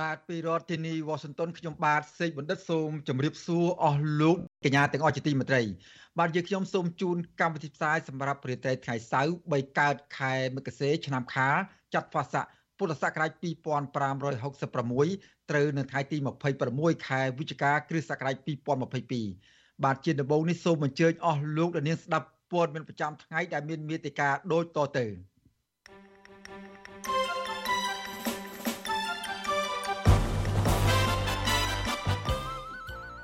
បាទពីរដ្ឋធានីវ៉ាស៊ីនតោនខ្ញុំបាទសេកបណ្ឌិតសូមជម្រាបសួរអស់លោកកញ្ញាទាំងអស់ជាទីមេត្រី បាទយើងខ្ញុំសូមជូនកម្មវិធីផ្សាយសម្រាប់ព្រឹត្តិថ្ងៃសៅរ៍3កើតខែមករាឆ្នាំខាលចត្វាស័កពុទ្ធសករាជ2566ត្រូវនៅថ្ងៃទី26ខែវិច្ឆិកាគ្រិស្តសករាជ2022បាទជាដំបូងនេះសូមអញ្ជើញអស់លោកអ្នកនាងស្ដាប់ព័ត៌មានប្រចាំថ្ងៃដែលមានមេតិការដូចតទៅ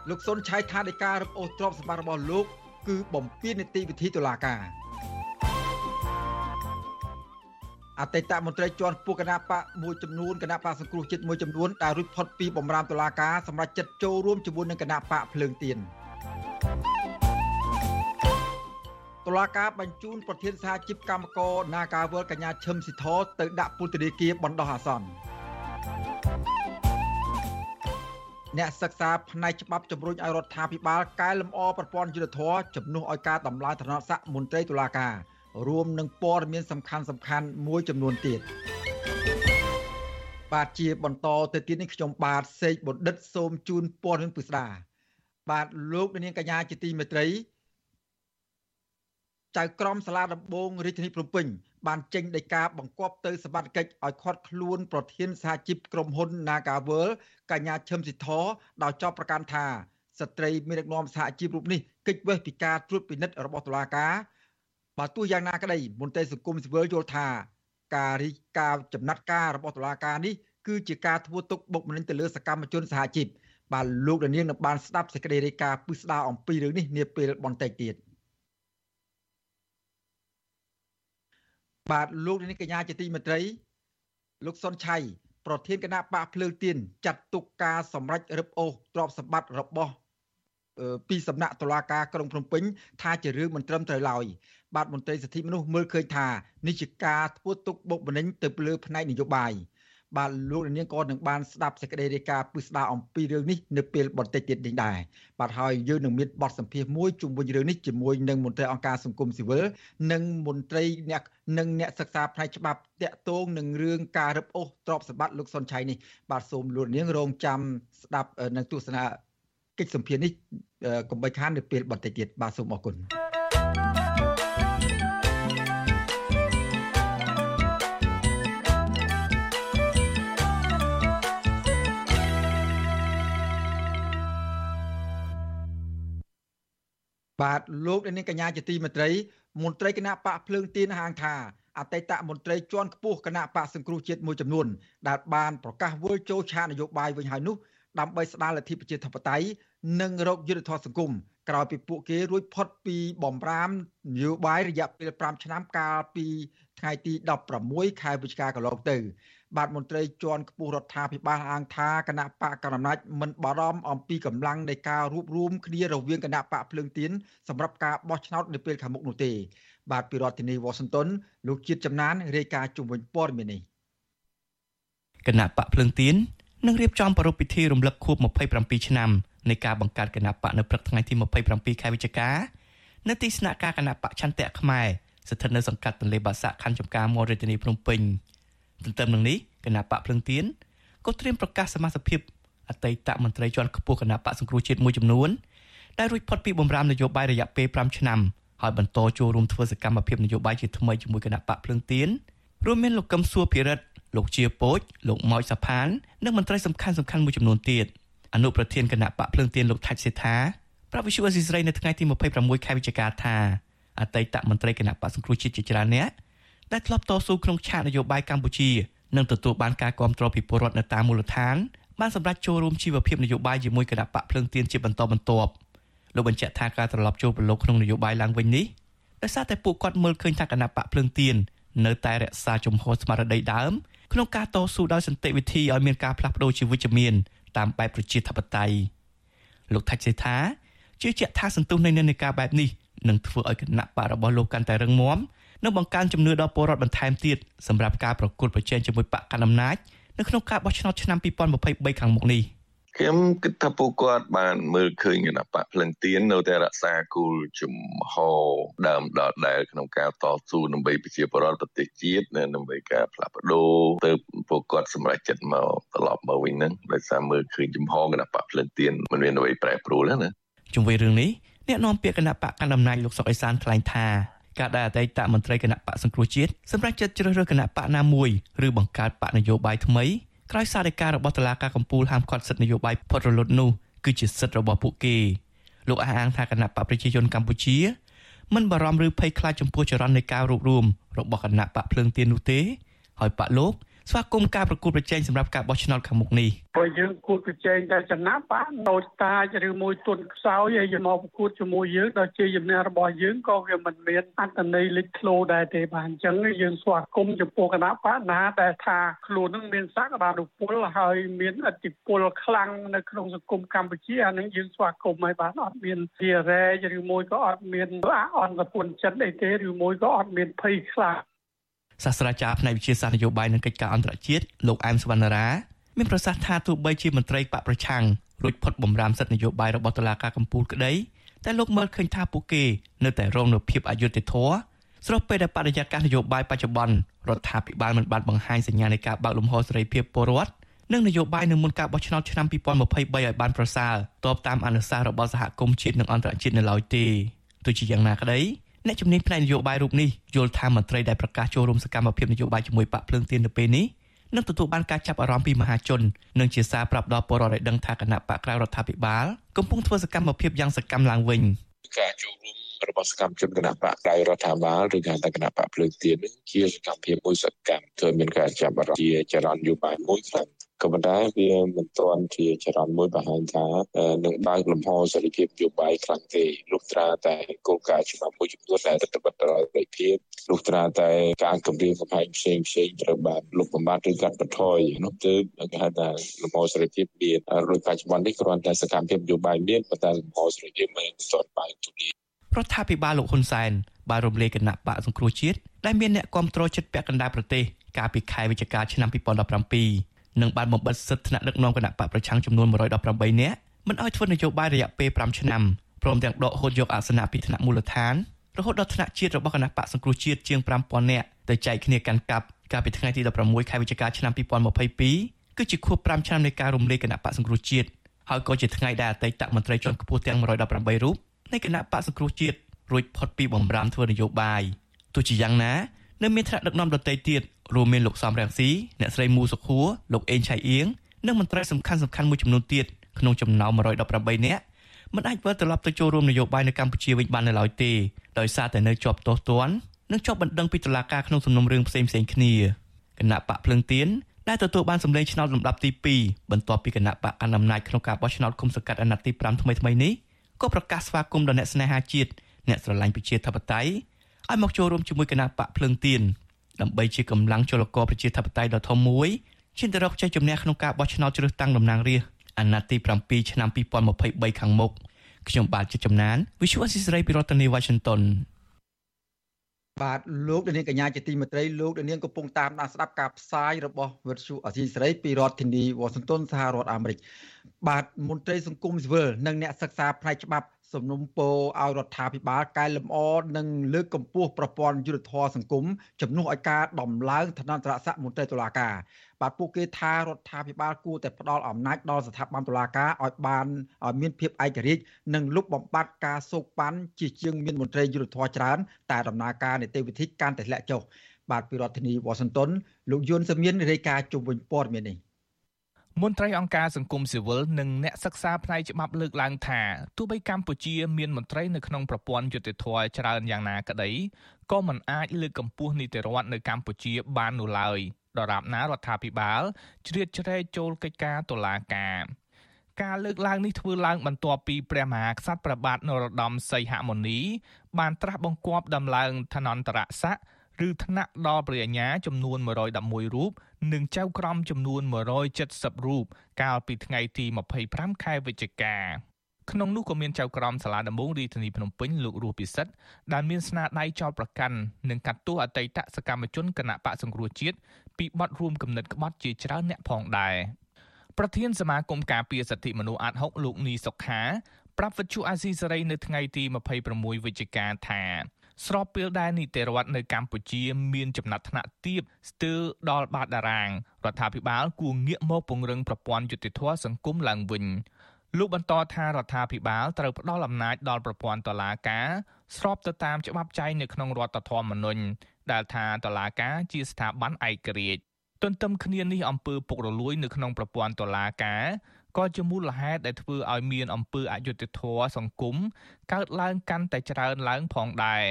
លោកសុនឆៃថាដីការរឹបអូសទ្រព្យសម្បត្តិរបស់លោក គឺបំពេញនីតិវិធីតុលាការអតីតមន្ត្រីជាន់ពួកគណៈបកមួយចំនួនគណៈបកសង្គ្រោះជាតិមួយចំនួនដែលរួចផុតពីបំរាមតុលាការសម្រាប់ចិត្តចូលរួមជាមួយនឹងគណៈបកភ្លើងទៀនតុលាការបញ្ជូនប្រធានសហជីពកម្មករនាការវលកញ្ញាឈឹមស៊ីធទៅដាក់ពន្ធនាគារបណ្ដោះអាសន្ន អ្នកសិក្សាផ្នែកច្បាប់ជំរុញឲ្យរដ្ឋាភិបាលកែលម្អប្រព័ន្ធយុត្តិធម៌ជំនួសឲ្យការដំឡើងឋានៈស័ក្តិមន្ត្រីតុលាការរួមនឹងព័ត៌មានសំខាន់សំខាន់មួយចំនួនទៀតបាទជាបន្តទៅទៀតនេះខ្ញុំបាទសេកបណ្ឌិតសូមជូនព័ត៌មានពិស្ដាបាទលោកនាងកញ្ញាជាទីមេត្រី ចៅក្រមសាលាដំបងរាជធានីភ្នំពេញបានចេញដីកាបង្គាប់ទៅសមត្ថកិច្ចឲ្យខាត់ខ្លួនប្រធានសហជីពក្រុមហ៊ុន Nagavel កញ្ញាឈឹមស៊ីធដោយចោទប្រកាន់ថាស្ត្រីមានដឹកនាំសហជីពរូបនេះកិច្ចវេះពីការត្រួតពិនិត្យរបស់តុលាការបើទោះយ៉ាងណាក្តីមន្ត្រីសង្គមស៊ីវិលយល់ថា ការរីការចំណាត់ការរបស់តុលាការនេះគឺជាការធ្វើទុកបុកម្នេញទៅលើសកម្មជនសហជីពបាទលោកដានៀងនឹងបានស្ដាប់សេចក្តីរាយការណ៍ពិស្ដារអំពីរឿងនេះនាពេលបន្តិចទៀត។ បាទលោកនាងកញ្ញាជាទីមេត្រីលោកសុនឆៃប្រធានគណៈបកភ្លើងទៀនចាត់ទុកការសម្រេចរឹបអូសទ្រព្យសម្បត្តិរបស់ពីសំណាក់តុលាការក្រុងភ្នំពេញថាជារឿងមិនត្រឹមត្រូវឡើយបាទមន្ត្រីសិទ្ធិមនុស្សមើលឃើញថានេះជាការធ្វើទុកបុកម្នេញទៅលើផ្នែកនយោបាយ បាទលោកនាងក៏នឹងបានស្ដាប់សេចក្តីរាយការណ៍ពិស្ដារអំពីរឿងនេះនៅពេលបន្តិចទៀតនេះដែរបាទហើយយើងនឹងមានបទសម្ភាសន៍មួយជុំវិញរឿងនេះជាមួយនឹងមន្ត្រីអង្គការសង្គមស៊ីវិលនិងមន្ត្រីអ្នកនិងអ្នកសិក្សាផ្នែកច្បាប់តាក់ទងនឹងរឿងការរឹបអូសទ្រព្យសម្បត្តិលោកសុនឆៃនេះបាទសូមលោកនាងរងចាំស្ដាប់នឹងទស្សនាកិច្ចសម្ភាសន៍នេះកុំបីខាននៅពេលបន្តិចទៀតបាទសូមអរគុណ បាទលោកនាងកញ្ញាជាទីមេត្រីមន្ត្រីគណៈបកភ្លើងទៀនហាងថាអតីតមន្ត្រីជាន់ខ្ពស់គណៈបកសង្គ្រោះជាតិមួយចំនួនដែលបានប្រកាសវិលចូលឆាកនយោបាយវិញហើយនោះដើម្បីស្ដារលទ្ធិប្រជាធិបតេយ្យនិងរកយុត្តិធម៌សង្គម ក្រោយពីពួកគេរួចផុតពីបំរាមនយោបាយរយៈពេល5ឆ្នាំកាលពីថ្ងៃទី16ខែវិច្ឆិកាកន្លងទៅ បាទមន្ត្រីជាន់ខ្ពស់រដ្ឋាភិបាលអាងថាគណៈបកកណ្ដាលអំណាចមិនបារម្ភអំពីកម្លាំងនៃការរួបរวมគ្នារវាងគណៈបកភ្លើងទៀនសម្រាប់ការបោះឆ្នោតនៅពេលខាងមុខនោះទេបាទពីរដ្ឋធានីវ៉ាស៊ីនតោនលោកជាតិចំណានរាយការណ៍ជុំវិញព័ត៌មាននេះគណៈបកភ្លើងទៀននឹងរៀបចំប្រារព្ធពិធីរំលឹកខួប27ឆ្នាំ នៃការបង្កើតគណៈបកនៅព្រឹកថ្ងៃទី27ខែវិច្ឆិកានៅទីស្នាក់ការគណៈបកឆន្ទៈខ្មែរស្ថិតនៅសង្កាត់ទន្លេបាសាក់ខណ្ឌចំការមររាជធានីភ្នំពេញទន្ទឹមនឹងនេះគណៈបកភ្លឹងទៀនក៏ត្រៀមប្រកាសសមាជិកអតីតមន្ត្រីជាន់ខ្ពស់គណៈបកសង្គ្រោះជាតិមួយចំនួនដែលរួចផុតពីបំរាមនយោបាយរយៈពេល5ឆ្នាំហើយបន្តចូលរួមធ្វើសកម្មភាពនយោបាយជាថ្មីជាមួយគណៈបកភ្លឹងទៀនរួមមានលោកកឹមសួរភិរិទ្ធលោកជាពូចលោកម៉ោចសាផាននិងមន្ត្រីសំខាន់សំខាន់មួយចំនួនទៀត អនុប្រធានគណៈបកភ្លឹងទៀនលោកថាច់សេដ្ឋាប្រាប់វិសុវអស៊ីស្រីនៅថ្ងៃទី26ខែវិច្ឆិកាថាអតីតមន្ត្រីគណៈបកសង្គ្រោះជាតិជាច្រើនអ្នកដែលធ្លាប់តស៊ូក្នុងឆាកនយោបាយកម្ពុជានិងទទួលបានការគាំទ្រពីពលរដ្ឋនៅតាមមូលដ្ឋានបានសម្រេចចូលរួមជីវភាពនយោបាយជាមួយគណៈបកភ្លើងទៀនជាបន្តបន្ទាប់លោកបញ្ជាក់ថាការត្រឡប់ចូលប្រឡូកក្នុងនយោបាយឡើងវិញនេះដោយសារតែពួកគាត់មើលឃើញថាគណៈបកភ្លើងទៀននៅតែរក្សាជំហរស្មារតីដើមក្នុងការតស៊ូដោយសន្តិវិធីឲ្យមានការផ្លាស់ប្ដូរជាវិជ្ជមាន តាមបែបប្រជាធិបតេយ្យលោកថាច់សេថាជឿជាក់ថាសន្ទុះនៃនិន្នាការបែបនេះនឹងធ្វើឲ្យគណៈបករបស់លោកកាន់តែរឹងមាំនិងបង្កើនជំនឿដល់ពលរដ្ឋបន្ថែមទៀតសម្រាប់ការប្រកួតប្រជែងជាមួយបកកណ្ដាលអំណាចនៅក្នុងការបោះឆ្នោតឆ្នាំ2023ខាងមុខនេះ ខ្ញុំគិតថាពួកគាត់បានមើលឃើញគណៈបកភ្លឹងទៀននៅតែរក្សាគោលជំហរដើមដដែលក្នុងការតស៊ូដើម្បីប្រជាពលរដ្ឋប្រទេសជាតិនិងដើម្បីការផ្លាស់ប្ដូរទៅពួកគាត់សម្រេចចិត្តមកត្រឡប់មកវិញហ្នឹងដោយសារមើលឃើញជំហរគណៈបកភ្លឹងទៀនមិនមានអ្វីប្រែប្រួលទេណាជុំវិញរឿងនេះអ្នកនាំពាក្យគណៈបកកណ្ដាលអំណាចលោកសុកអេសានថ្លែងថាការដែលអតីតមន្ត្រីគណៈបកសង្គ្រោះជាតិសម្រាប់ចិត្តជ្រើសរើសគណៈបកណាមួយឬបង្កើតបកនយោបាយថ្មី ក្រោយសារដីការបស់តុលាការកំពូលហាមឃាត់សិទ្ធិនយោបាយផុតរលត់នោះគឺជាសិទ្ធិរបស់ពួកគេលោកអះអាងថាគណៈបកប្រជាជនកម្ពុជាមិនបារម្ភឬភ័យខ្លាចចំពោះចរន្តនៃការរួបរวมរបស់គណៈបកភ្លើងទៀននោះទេ ហើយបកលោក ស្វាគមន៍ការប្រគល់ប្រជែងសម្រាប់ការបោះឆ្នោតខាងមុខនេះព្រោះយើងគួរប្រជែងតែចំណាប់បានណូចតាចឬមួយទុនខ្សោយឲ្យយកមកប្រកួតជាមួយយើងដល់ជាជំនះរបស់យើងក៏វាមិនមានអត្តន័យលេចធ្លោដែរទេបាទអញ្ចឹងយើងស្វាគមន៍ចំពោះគណៈបកណាដែលថាខ្លួននឹងមានសក្តានុពលហើយមានអធិពលខ្លាំងនៅក្នុងសង្គមកម្ពុជាអានឹងយើងស្វាគមន៍ឲ្យបានអត់មានជារ៉េឬមួយក៏អត់មានអន្តរពុនចិត្តអីទេឬមួយក៏អត់មានភ័យខ្លាច សាស្ត្រាចារ្យផ្នែកវិទ្យាសាស្ត្រនយោបាយនិងកិច្ចការអន្តរជាតិលោកអែមសវណ្ណារាមានប្រសាសន៍ថាទោះបីជាមន្ត្រីបកប្រឆាំងរួចផុតបំរាមសិទ្ធិនយោបាយរបស់តុលាការកំពូលក្តីតែលោកមើលឃើញថាពួកគេនៅតែរងនូវភាពអយុត្តិធម៌ស្របពេលដែលបរិយាកាសនយោបាយបច្ចុប្បន្នរដ្ឋាភិបាលមិនបានបង្ហាញសញ្ញានៃការបើកលំហសេរីភាពពលរដ្ឋនិងនយោបាយនៅមុនការបោះឆ្នោតឆ្នាំ2023ឲ្យបានប្រសើរតបតាមអនុសាសន៍របស់សហគមន៍ជាតិនិងអន្តរជាតិនៅឡើយទេទោះជាយ៉ាងណាក្តី អ្នកជំនាញផ្នែកនយោបាយរូបនេះយល់ថាមន្ត្រីដែលប្រកាសចូលរួមសកម្មភាពនយោបាយជាមួយបកភ្លើងទៀននៅពេលនេះនឹងទទួលបានការចាប់អារម្មណ៍ពីមហាជននិងជាសារប្រាប់ដល់ពលរដ្ឋឲ្យដឹងថាគណៈបកក្រៅរដ្ឋាភិបាលកំពុងធ្វើសកម្មភាពយ៉ាងសកម្មឡើងវិញការចូលរួមរបស់សកម្មជនគណៈបកក្រៅរដ្ឋាភិបាលឬការតែគណៈបកភ្លើងទៀននេះជាសកម្មភាពមួយសកម្មធ្វើមានការចាប់អារម្មណ៍ជាចរន្តនយោបាយមួយខ្លាំង ក៏ប៉ុន្តែវាមិនទាន់ជាចរន្តមួយបង្ហាញថានឹងបើកលំហសេរីភាពនយោបាយខ្លាំងទេលុះត្រាតែគោលការណ៍ច្បាប់មួយចំនួនដែលរដ្ឋបတ်ដល់សេរីភាពលុះត្រាតែការគម្រាមកំហែងផ្សេងផ្សេងត្រូវបានលុបបំបាត់ឬកាត់បន្ថយនោះទើបគេហៅថាលំហសេរីភាពមានរួចបច្ចុប្បន្ននេះគ្រាន់តែសកម្មភាពនយោបាយមានប៉ុន្តែលំហសេរីភាពមិនទាន់បើកទូលាយរដ្ឋាភិបាលលោកហ៊ុនសែនបានរំលាយគណៈបកសង្គ្រោះជាតិដែលមានអ្នកគ្រប់គ្រងចិត្តពាក់កណ្ដាលប្រទេសកាលពីខែវិច្ឆិកាឆ្នាំ2017 និងបានបំបិទសិទ្ធិថ្នាក់ដឹកនាំគណៈបកប្រឆាំងចំនួន118នាក់មិនឲ្យធ្វើនយោបាយរយៈពេល5ឆ្នាំព្រមទាំងដកហូតយកអាសនៈពីថ្នាក់មូលដ្ឋានរហូតដល់ថ្នាក់ជាតិរបស់គណៈបកសង្គ្រោះជាតិជាង5000នាក់ទៅចែកគ្នាកាន់កាប់កាលពីថ្ងៃទី16ខែវិច្ឆិកាឆ្នាំ2022គឺជាខួប5ឆ្នាំនៃការរំលាយគណៈបកសង្គ្រោះជាតិហើយក៏ជាថ្ងៃដែលអតីតមន្ត្រីជាន់ខ្ពស់ទាំង118រូបនៃគណៈបកសង្គ្រោះជាតិរួចផុតពីបំរាមធ្វើនយោបាយទោះជាយ៉ាងណានៅមានថ្នាក់ដឹកនាំដទៃទៀត រួមមានលោកសំរងស៊ីអ្នកស្រីមូសុខួរលោកអេងឆៃអៀងនិងមន្ត្រីសំខាន់សំខាន់មួយចំនួនទៀតក្នុងចំណោម118នាក់មិនអាចវិលត្រឡប់ទៅចូលរួមនយោបាយនៅកម្ពុជាវិញបាននៅឡើយទេដោយសារតែនៅជាប់ទោសទណ្ឌនិងជាប់បណ្ដឹងពីតុលាការក្នុងសំណុំរឿងផ្សេងផ្សេងគ្នាគណៈបកភ្លឹងទៀនដែលទទួលបានសម្លេងឆ្នោតលំដាប់ទី2បន្ទាប់ពីគណៈបកកណ្ដាលអំណាចក្នុងការបោះឆ្នោតគុំសង្កាត់អាណត្តិទី5ថ្មីថ្មីនេះក៏ប្រកាសស្វាគមន៍ដល់អ្នកស្នេហាជាតិអ្នកស្រឡាញ់ប្រជាធិបតេយ្យឲ្យមកចូលរួមជាមួយគណៈបកភ្លឹងទៀន ដើម្បីជាកម្លាំងចលករប្រជាធិបតេយ្យដ៏ធំមួយឈានទៅរកជ័យជំនះក្នុងការបោះឆ្នោតជ្រើសតាំងតំណាងរាស្ត្រអាណត្តិទី7ឆ្នាំ2023ខាងមុខខ្ញុំបាទជាចំណាន Visual Assisray ពីរដ្ឋធានី Washington បាទលោកនាងកញ្ញាជាទីមេត្រីលោកនាងកំពុងតាមដានស្ដាប់ការផ្សាយរបស់វិទ្យុអសីសេរីពីរដ្ឋធានី Washington សហរដ្ឋអាមេរិកបាទមន្ត្រីសង្គមស៊ីវិលនិងអ្នកសិក្សាផ្នែកច្បាប់ សំណុំពរឲ្យរដ្ឋាភិបាលកែលម្អនិងលើកកម្ពស់ប្រព័ន្ធយុត្តិធម៌សង្គមជំនួសឲ្យការដំឡើងឋានន្តរស័ក្តិមន្ត្រីតុលាការបាទពួកគេថារដ្ឋាភិបាលគួរតែផ្ដល់អំណាចដល់ស្ថាប័នតុលាការឲ្យបានឲ្យមានភាពឯករាជ្យនិងលុបបំបាត់ការសោកប៉ាន់ជាជាងមានមន្ត្រីយុត្តិធម៌ច្រើនតែដំណើរការនីតិវិធីកាន់តែធ្លាក់ចុះបាទពីរដ្ឋធានីវ៉ាស៊ីនតោនលោកយុនសមៀនរាយការណ៍ជុំវិញព័ត៌មាននេះ មន្ត្រីអង្គការសង្គមស៊ីវិលនិងអ្នកសិក្សាផ្នែកច្បាប់លើកឡើងថាទោះបីកម្ពុជាមានមន្ត្រីនៅក្នុងប្រព័ន្ធយុតិធធច្រើនយ៉ាងណាក្តីក៏មិនអាចលើកកម្ពស់នីតិរដ្ឋនៅកម្ពុជាបាននោះឡើយដរាបណារដ្ឋាភិបាលជ្រៀតជ្រែកចូលកិច្ចការតុលាការការលើកឡើងនេះធ្វើឡើងបន្ទាប់ពីព្រះមហាក្សត្រព្រះបាទនរោត្តមសីហមុនីបានត្រាស់បង្គាប់ដំឡើងឋានន្តរស័ក្តិ ឬថ្នាក់ដល់ព្រះញ្ញាចំនួន111រូបនិងចៅក្រមចំនួន170រូបកាលពីថ្ងៃទី25ខែវិច្ឆិកាក្នុងនោះក៏មានចៅក្រមសាលាដំបងរាជធានីភ្នំពេញលោករស់ពិសិដ្ឋដែលមានស្នាដៃចោទប្រកាន់និងកាត់ទោសអតីតសកម្មជនគណៈបកសង្គ្រោះជាតិពីបទរួមគំនិតក្បត់ជាច្រើនអ្នកផងដែរប្រធានសមាគមការពារសិទ្ធិមនុស្សអាត6លោកនីសុខាប្រាប់វិទ្យុអាស៊ីសេរីនៅថ្ងៃទី26វិច្ឆិកាថា ស្របពេលដែលនីតិរដ្ឋនៅកម្ពុជាមានចំណាត់ថ្នាក់ទាបស្ទើរដល់បាតតារាងរដ្ឋាភិបាលគួរងាកមកពង្រឹងប្រព័ន្ធយុតិធធសង្គមឡើងវិញលោកបន្តថារដ្ឋាភិបាលត្រូវផ្ដល់អំណាចដល់ប្រព័ន្ធតុលាការស្របទៅតាមច្បាប់ចែងនៅក្នុងរដ្ឋធម្មនុញ្ញដែលថាតុលាការជាស្ថាប័នឯករាជ្យទន្ទឹមគ្នានេះអំពើពុករលួយនៅក្នុងប្រព័ន្ធតុលាការ ក៏ជាមូលហេតុដែលធ្វើឲ្យមានអំពើអយុត្តិធម៌សង្គមកើតឡើងកាន់តែច្រើនឡើងផងដែរ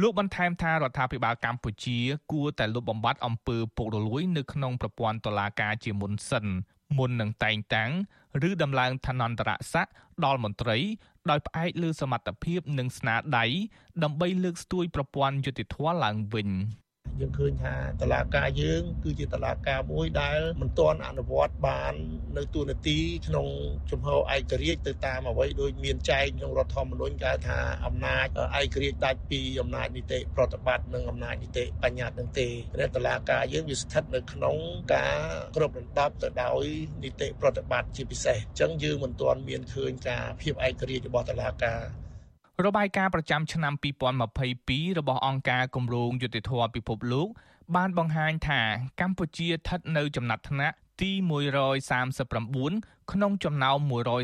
លោកបន្ថែមថារដ្ឋាភិបាលកម្ពុជា គួរតែលុបបំបាត់អំពើពុករលួយនៅក្នុងប្រព័ន្ធតុលាការជាមុនសិនមុននឹងតែងតាំងឬដំឡើងឋានន្តរស័ក្តិដល់មន្ត្រី ដោយផ្អែកលើសមត្ថភាពនិងស្នាដៃដើម្បីលើកស្ទួយប្រព័ន្ធយុតិធធម៌ឡើងវិញ យើងឃើញថាតឡាការយើង គឺជាតឡាការមួយដែលមិនទាន់អនុវត្តបាននៅទូនាទីក្នុងជំហរឯករាជ្យទៅតាមអ្វីដូចមានចែងក្នុងរដ្ឋធម្មនុញ្ញគេថាអំណាចឯករាជ្យដាច់ពីអំណាចនីតិប្រតិបត្តិនិងអំណាចនីតិបញ្ញត្តិនឹងទេតែតឡាការយើងវាស្ថិតនៅក្នុងការគ្រប់រំដាប់ទៅដោយនីតិប្រតិបត្តិជាពិសេសអញ្ចឹងយើងមិនទាន់មានឃើញការភាពឯករាជ្យរបស់តឡាការ របាយការណ៍ប្រចាំឆ្នាំ2022របស់អង្គការគម្រោងយុតិធធម៌ពិភពលោក បានបង្ហាញថាកម្ពុជាស្ថិតនៅចំណាត់ថ្នាក់ទី139ក្នុងចំណោម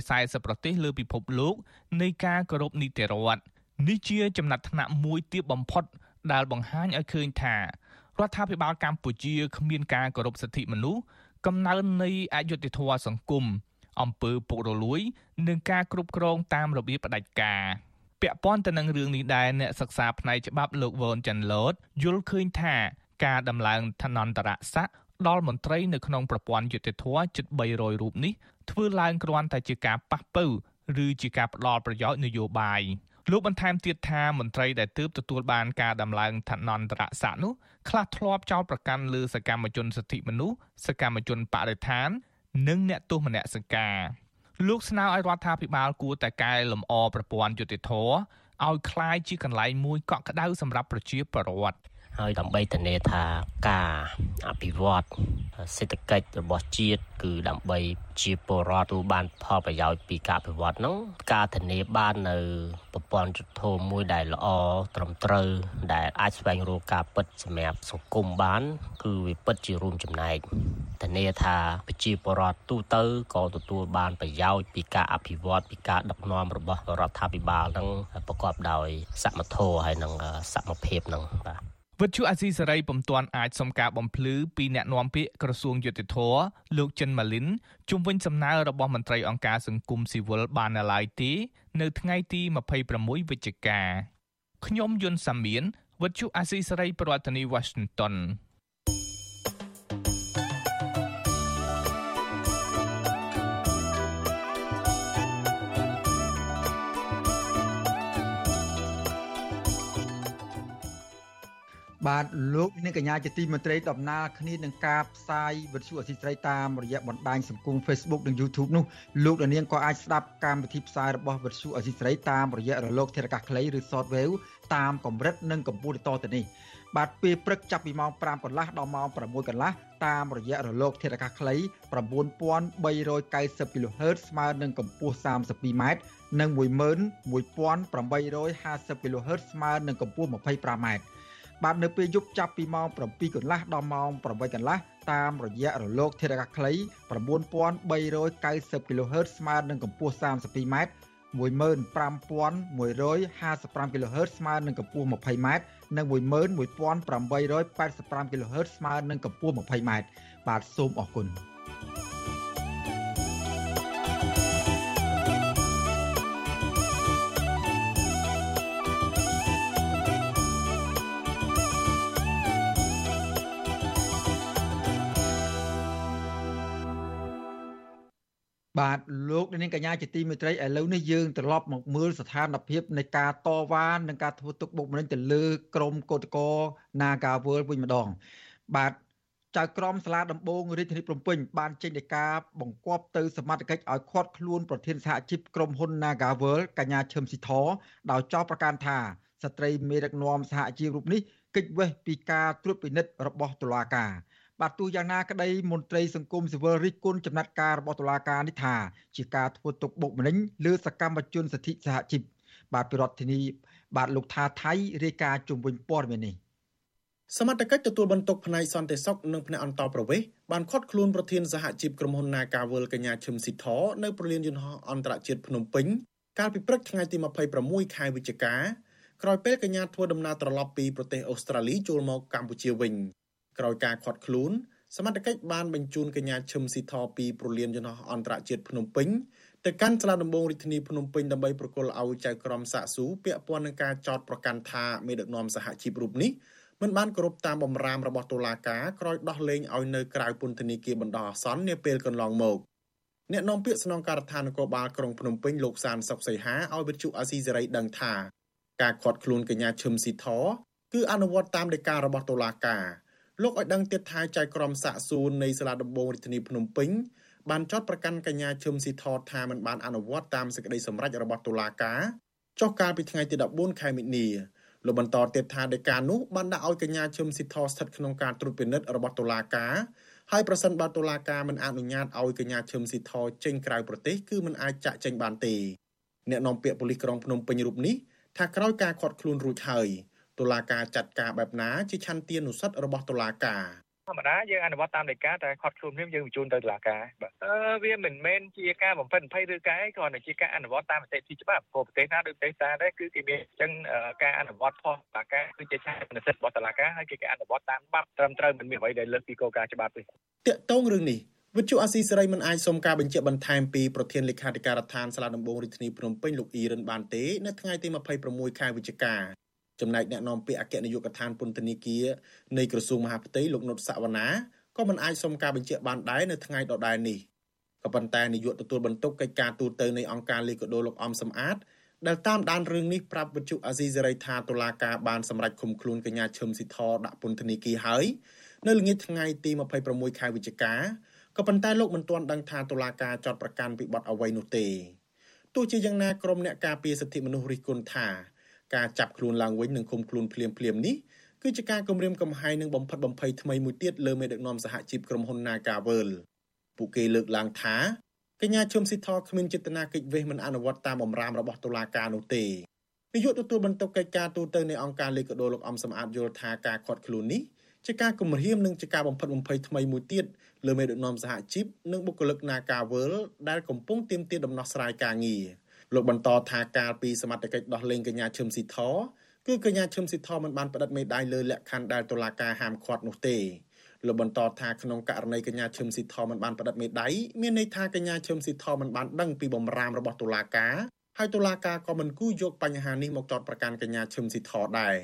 140ប្រទេសលើពិភពលោកនៃការគោរពនីតិរដ្ឋនេះជាចំណាត់ថ្នាក់មួយទាបបំផុត ដែលបង្ហាញឲ្យឃើញថារដ្ឋាភិបាលកម្ពុជាគ្មានការគោរពសិទ្ធិមនុស្សកំណើននៃអយុត្តិធម៌សង្គមអំពើពុករលួយ និងការគ្រប់គ្រងតាមរបៀបផ្ដាច់ការ។ ពាក់ព័ន្ធទៅនឹងរឿងនេះដែរអ្នកសិក្សាផ្នែកច្បាប់លោកវ៉ុនចាន់ឡូតយល់ឃើញថាការដំឡើងឋានន្តរស័ក្តិដល់មន្ត្រីនៅក្នុងប្រព័ន្ធយុតិធធជិត300រូបនេះធ្វើឡើងគ្រាន់តែជាការប៉ះពៅឬជាការផ្ដល់ប្រយោជន៍នយោបាយលោកបន្ថែមទៀតថាមន្ត្រីដែលទើបទទួលបានការដំឡើងឋានន្តរស័ក្តិនោះខ្លះធ្លាប់ចោទប្រកាន់លើសកម្មជនសិទ្ធិមនុស្សសកម្មជនបរិស្ថាន និងអ្នកទោសមនសិការ លោកស្នើឲ្យរដ្ឋាភិបាលគួរតែកែលម្អប្រព័ន្ធយុតិធធឲ្យคล้ายជាកន្លែងមួយកក់ក្ដៅសម្រាប់ប្រជាពលរដ្ឋ ហើយដើម្បីធានាថាការអភិវឌ្ឍសេដ្ឋកិច្ចរបស់ជាតិគឺដើម្បីជាពលរដ្ឋទូបានផលប្រយោជន៍ពីការអភិវឌ្ឍនោះការធានាបាននៅប្រព័ន្ធយុទ្ធធម៌មួយដែលល្អត្រឹមត្រូវដែលអាចស្វែងរកការពិតសម្រាប់សង្គមបាន គឺវាពិតជារួមចំណែកធានាថាប្រជាពលរដ្ឋទូទៅក៏ទទួលបានប្រយោជន៍ពីការអភិវឌ្ឍពីការដឹកនាំរបស់រដ្ឋាភិបាលនឹងប្រកបដោយសមធម៌ហើយនិងសមភាពនឹងបាទ វិទ្យុអាស៊ីសេរីពុំទាន់អាចសុំការបំភ្លឺពីអ្នកនាំពាក្យក្រសួងយុតិធធលោកចិនម៉ាលីនជុំវិញសំណើរបស់មន្ត្រីអង្គការសង្គមស៊ីវិលបាននៅឡើយទេនៅថ្ងៃទី26វិច្ឆិកាខ្ញុំយុនសាមៀនវិទ្យុអាស៊ីសេរីប្រធានាធិបតី Washington បាទលោកនាងកញ្ញាជាទីមេត្រីដំណើរគ្នានឹងការផ្សាយវិទ្យុអសីស្រីតាមរយៈបណ្ដាញសង្គម Facebook និង YouTube នោះលោកនាងក៏អាចស្ដាប់កម្មវិធីផ្សាយរបស់វិទ្យុអសីស្រីតាមរយៈរលកធារកាសខ្លីឬ Shortwave តាមកម្រិតនិងកម្ពស់ទៅនេះបាទពេលព្រឹកចាប់ពីម៉ោង5កន្លះដល់ម៉ោង6កន្លះតាមរយៈរលកធារកាសខ្លី9390 kHz ស្មើនឹងកម្ពស់ 32m និង11850 kHz ស្មើនឹងកម្ពស់ 25m បាទនៅពេលយប់ចាប់ពីម៉ោង7កន្លះដល់ម៉ោង8កន្លះតាមរយៈរលកធារកាសខ្លី9390 kHz ស្មើនឹងកម្ពស់ 32m 15155 kHz ស្មើនឹងកម្ពស់ 20m និង11885 kHz ស្មើនឹងកម្ពស់ 20m បាទសូមអរគុណ បាទលោកនាងកញ្ញាជាទីមេត្រីឥឡូវនេះយើងត្រឡប់មកមើលស្ថានភាពនៃការតវ៉ានិងការធ្វើទុកបុកម្នេញទៅលើក្រមកោតកោ Nagawal វិញម្ដង បាទចៅក្រមសាលាដំបងរាជធានីភ្នំពេញបានចេញដីកាបង្គាប់ទៅសមត្ថកិច្ចឲ្យឃាត់ខ្លួនប្រធានសហជីពក្រុមហ៊ុន Nagavel កញ្ញាឈឹមស៊ីធដោយចោទប្រកាន់ថាស្ត្រីមេដឹកនាំសហជីពរូបនេះកិច្ចវេះពីការត្រួតពិនិត្យរបស់តុលាការ បាទទោះយ៉ាងណាក្តីមន្ត្រីសង្គមស៊ីវិលរិះគន់ចំណាត់ការរបស់តុលាការនេះថាជាការធ្វើទុកបុកម្នេញលើសកម្មជនសិទ្ធិសហជីពបាទពីរដ្ឋធានីបាទលោកថាថៃរាយការណ៍ជុំវិញព័ត៌មាននេះសមត្ថកិច្ចទទួលបន្ទុកផ្នែកសន្តិសុខនិងផ្នែកអន្តរប្រវេសន៍បានឃាត់ខ្លួនប្រធានសហជីពក្រុមហ៊ុន Nagavel កញ្ញាឈឹមស៊ីធនៅប្រលានយន្តហោះអន្តរជាតិភ្នំពេញកាលពីព្រឹកថ្ងៃទី26ខែវិច្ឆិកាក្រោយពេលកញ្ញាធ្វើដំណើរត្រឡប់ពីប្រទេសអូស្ត្រាលីចូលមកកម្ពុជាវិញ ក្រោយការឃាត់ខ្លួនសមត្ថកិច្ចបានបញ្ជូនកញ្ញាឈឹមស៊ីធពីប្រលានយន្តហោះអន្តរជាតិភ្នំពេញទៅកាន់សាលាដំបងរាជធានីភ្នំពេញដើម្បីប្រគល់ឲ្យចៅក្រមសាកស៊ូពាក់ព័ន្ធនឹងការចោទប្រកាន់ថាមេដឹកនាំសហជីពរូបនេះមិនបានគោរពតាមបំរាមរបស់តុលាការក្រោយដោះលែងឲ្យនៅក្រៅពន្ធនាគារបណ្ដោះអាសន្ននាពេលកន្លងមកអ្នកនាំពាក្យស្នងការដ្ឋាននគរបាលក្រុងភ្នំពេញលោកសានសុកសីហាឲ្យវិទ្យុអាស៊ីសេរីដឹងថាការខាត់ខ្លួនកញ្ញាឈឹមស៊ីធគឺអនុវត្តតាមដីការបស់តុលាការ លោកឲ្យដឹងទៀតថាចៅក្រមសាកសួរនៃសាលាដំបងរាជធានីភ្នំពេញបានចោទប្រកាន់កញ្ញាឈឹមស៊ីធថាមិនបានអនុវត្តតាមសេចក្តីសម្រេចរបស់តុលាការចុះកាលពីថ្ងៃទី14ខែមិនិនាលោកបន្តទៀតថាដីកានោះបានដាក់ឲ្យកញ្ញាឈឹមស៊ីធស្ថិតក្នុងការត្រួតពិនិត្យរបស់តុលាការហើយប្រសិនបើតុលាការមិនអនុញ្ញាតឲ្យកញ្ញាឈឹមស៊ីធចេញក្រៅប្រទេសគឺមិនអាចចាក់ចេញបានទេអ្នកនាំពាក្យប៉ូលីសក្រុងភ្នំពេញរូបនេះថាក្រោយការខាត់ខ្លួនរួចហើយ តុលាការចាត់ការបែបណាជាឆន្ទានុសិទ្ធិរបស់តុលាការធម្មតាយើងអនុវត្តតាមដីកាតែខាត់ខ្លួនភ្លាមយើងបញ្ជូនទៅតុលាការបាទអឺវាមិនមែនជាការបំផិតបំភ័យឬកែគ្រាន់តែជាការអនុវត្តតាមនីតិវិធីច្បាប់ព្រោះប្រទេសណាដូចប្រទេសតាដែរគឺគេមានអញ្ចឹងការអនុវត្តផុសតុលាការគឺជាឆន្ទៈសិទ្ធិរបស់តុលាការហើយគេគេអនុវត្តតាមច្បាប់ត្រឹមត្រូវមិនមានអ្វីដែលលើសពីគោលការណ៍ច្បាប់ទេតាកតងរឿងនេះវិទ្យុអាស៊ីសេរីមិនអាចសុំការបញ្ជាក់បន្ថែមពីប្រធានលេខាធិការដ្ឋានសាលាដំបងរាជធានីភ្នំពេញលោកអ៊ីរិនបានទេនៅថ្ងៃទី26ខែវិច្ឆិកា ចំណែកអ្នកនាំពាក្យអគ្គនាយកដ្ឋានពន្ធនាគារនៃក្រសួងមហាផ្ទៃលោកនុតសវណ្ណាក៏មិនអាចសុំការបញ្ជាក់បានដែរនៅថ្ងៃដដែលនេះក៏ប៉ុន្តែនាយកទទួលបន្ទុកកិច្ចការទូតទៅនៃអង្គការលីកាដូលោកអំសំអាតដែលតាមដានរឿងនេះប្រាប់វិទ្យុអាស៊ីសេរីថាតុលាការបានសម្រេចឃុំខ្លួនកញ្ញាឈឹមស៊ីធដាក់ពន្ធនាគារហើយនៅល្ងាចថ្ងៃទី26ខែវិច្ឆិកាក៏ប៉ុន្តែលោកមិនទាន់ដឹងថាតុលាការចោទប្រកាន់ពីបទអ្វីនោះទេទោះជាយ៉ាងណាក្រុមអ្នកការពារសិទ្ធិមនុស្សរិះគន់ថា ការចាប់ខ្លួនឡើងវិញនិងឃុំខ្លួនភ្លាមភ្លាមនេះគឺជាការគម្រាមកំហែងនិងបំផិតបំភ័យថ្មីមួយទៀតលើមេដឹកនាំសហជីពក្រុមហ៊ុន Nagavel ពួកគេលើកឡើងថាកញ្ញាឈឹមស៊ីធគ្មានចេតនាកិច្ចវេះមិនអនុវត្តតាមបំរាមរបស់តុលាការនោះទេនាយកទទួលបន្ទុកកិច្ចការទូតទៅនៃអង្គការលេខកដោលោកអំសំអាតយល់ថាការខាត់ខ្លួននេះជាការគំរាមនិងជាការបំផិតបំភ័យថ្មីមួយទៀតលើមេដឹកនាំសហជីពនិងបុគ្គលិក Nagavel ដែលកំពុងទាមទារដំណោះស្រាយការងារ លោកបន្តថាកាលពីសមត្ថកិច្ចដោះលែងកញ្ញាឈឹមស៊ីធគឺកញ្ញាឈឹមស៊ីធមិនបានផ្តិតមេដាយលើលក្ខខណ្ឌដែលតុលាការហាមឃាត់នោះទេលោកបន្តថាក្នុងករណីកញ្ញាឈឹមស៊ីធមិនបានផ្តិតមេដាយមានន័យថាកញ្ញាឈឹមស៊ីធមិនបានដឹងពីបំរាមរបស់តុលាការហើយតុលាការក៏មិនគូយកបញ្ហានេះមកចោទប្រកាន់កញ្ញាឈឹមស៊ីធដែរ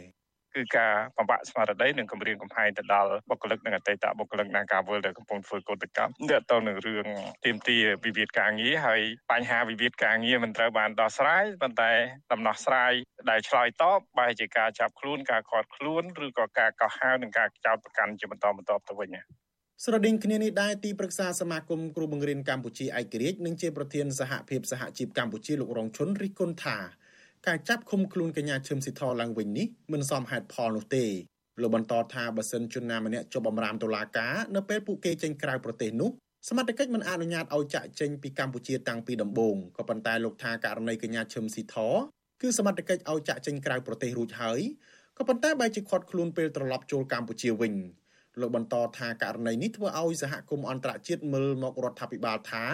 គឺការបំបាក់ស្មារតីនិងគម្រាមកំហែងទៅដល់បុគ្គលិកនិងអតីតបុគ្គលិកនៃការវិលដែលកំពុងធ្វើកោតកម្មទាក់ទងនឹងរឿងទៀមទាវិវាទការងារហើយបញ្ហាវិវាទការងារមិនត្រូវបានដោះស្រាយប៉ុន្តែដំណោះស្រាយដែលឆ្លើយតបបែរជាការចាប់ខ្លួនការខាត់ខ្លួនឬក៏ការកោះហៅនិងការចោទប្រកាន់ជាបន្តបន្ទាប់ទៅវិញស្រដៀងគ្នានេះដែរទីប្រឹក្សាសមាគមគ្រូបង្រៀនកម្ពុជាឯករាជ្យនិងជាប្រធានសហភាពសហជីពកម្ពុជាលោករងឈុនរិះគន់ថា ការចាប់ឃុំខ្លួនកញ្ញាឈឹមស៊ីធឡើងវិញនេះមិនសមហេតុផលនោះទេលោកបន្តថាបើសិនជនណាម្នាក់ជាប់បំរាមតុលាការនៅពេលពួកគេចេញក្រៅប្រទេសនោះសមត្ថកិច្ចមិនអនុញ្ញាតឲ្យចាក់ចេញពីកម្ពុជាតាំងពីដំបូងក៏ប៉ុន្តែលោកថាករណីកញ្ញាឈឹមស៊ីធគឺសមត្ថកិច្ចឲ្យចាក់ចេញក្រៅប្រទេសរួចហើយក៏ប៉ុន្តែបែរជាខាត់ខ្លួនពេលត្រឡប់ចូលកម្ពុជាវិញលោកបន្តថាករណីនេះធ្វើឲ្យសហគមន៍អន្តរជាតិមើលមករដ្ឋាភិបាលថា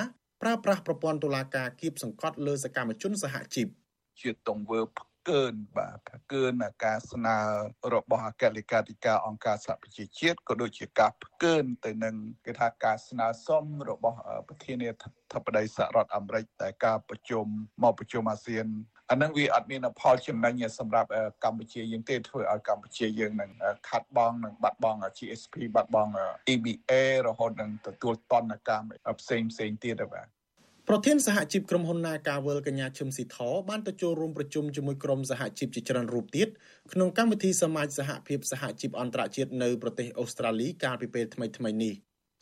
ប្រើប្រាស់ប្រព័ន្ធតុលាការគៀបសង្កត់លើសកម្មជនសហជីព ជាទង្វើផ្កើនបាទផ្កើនការស្នើរបស់អគ្គលេខាធិការអង្គការសហប្រជាជាតិក៏ដូចជាការផ្កើនទៅនឹងគេថាការស្នើសុំរបស់ប្រធានាធិបតីសហរដ្ឋអាមេរិកតែការប្រជុំមកប្រជុំអាស៊ានអានឹងវាអត់មានផលចំណេញសម្រាប់កម្ពុជាយើងទេធ្វើឲ្យកម្ពុជាយើងនឹងខាត់បងនឹងបាត់បង់ GSP បាត់បង់ EBA រហូតនឹងទទួលតនកម្មផ្សេងផ្សេងទៀតបាទ ប្រធានសហជីពក្រុមហ៊ុន Nagavel កញ្ញាឈឹមស៊ីធបានទៅចូលរួមប្រជុំជាមួយក្រុមសហជីពជាច្រើនរូបទៀតក្នុងកម្មវិធីសមាជសហភាពសហជីពអន្តរជាតិនៅប្រទេសអូស្ត្រាលីកាលពីពេលថ្មីៗនេះ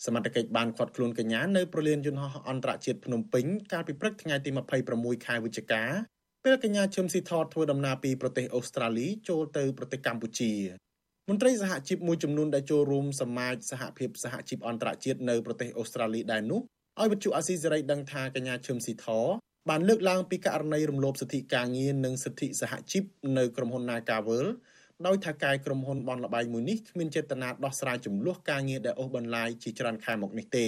សមត្ថកិច្ចបានឃាត់ខ្លួនកញ្ញានៅប្រលានយន្តហោះអន្តរជាតិភ្នំពេញកាលពីព្រឹកថ្ងៃទី26ខែវិច្ឆិកាពេលកញ្ញាឈឹមស៊ីធធ្វើដំណើរពីប្រទេសអូស្ត្រាលីចូលទៅប្រទេសកម្ពុជាមន្ត្រីសហជីពមួយចំនួនដែលចូលរួមសមាជសហភាពសហជីពអន្តរជាតិនៅប្រទេសអូស្ត្រាលីដែរនោះ ឲ្យវិទ្យុអាស៊ីសេរីដឹងថាកញ្ញាឈឹមស៊ីធបានលើកឡើងពីករណីរំលោភសិទ្ធិការងារនិងសិទ្ធិសហជីពនៅក្រុមហ៊ុន Nagavel ដោយថាការក្រុមហ៊ុនបនលបែងមួយនេះគ្មានចេតនាដោះស្រាយចំនួនការងារដែលអូសបន្លាយជាច្រើនខែមកនេះទេ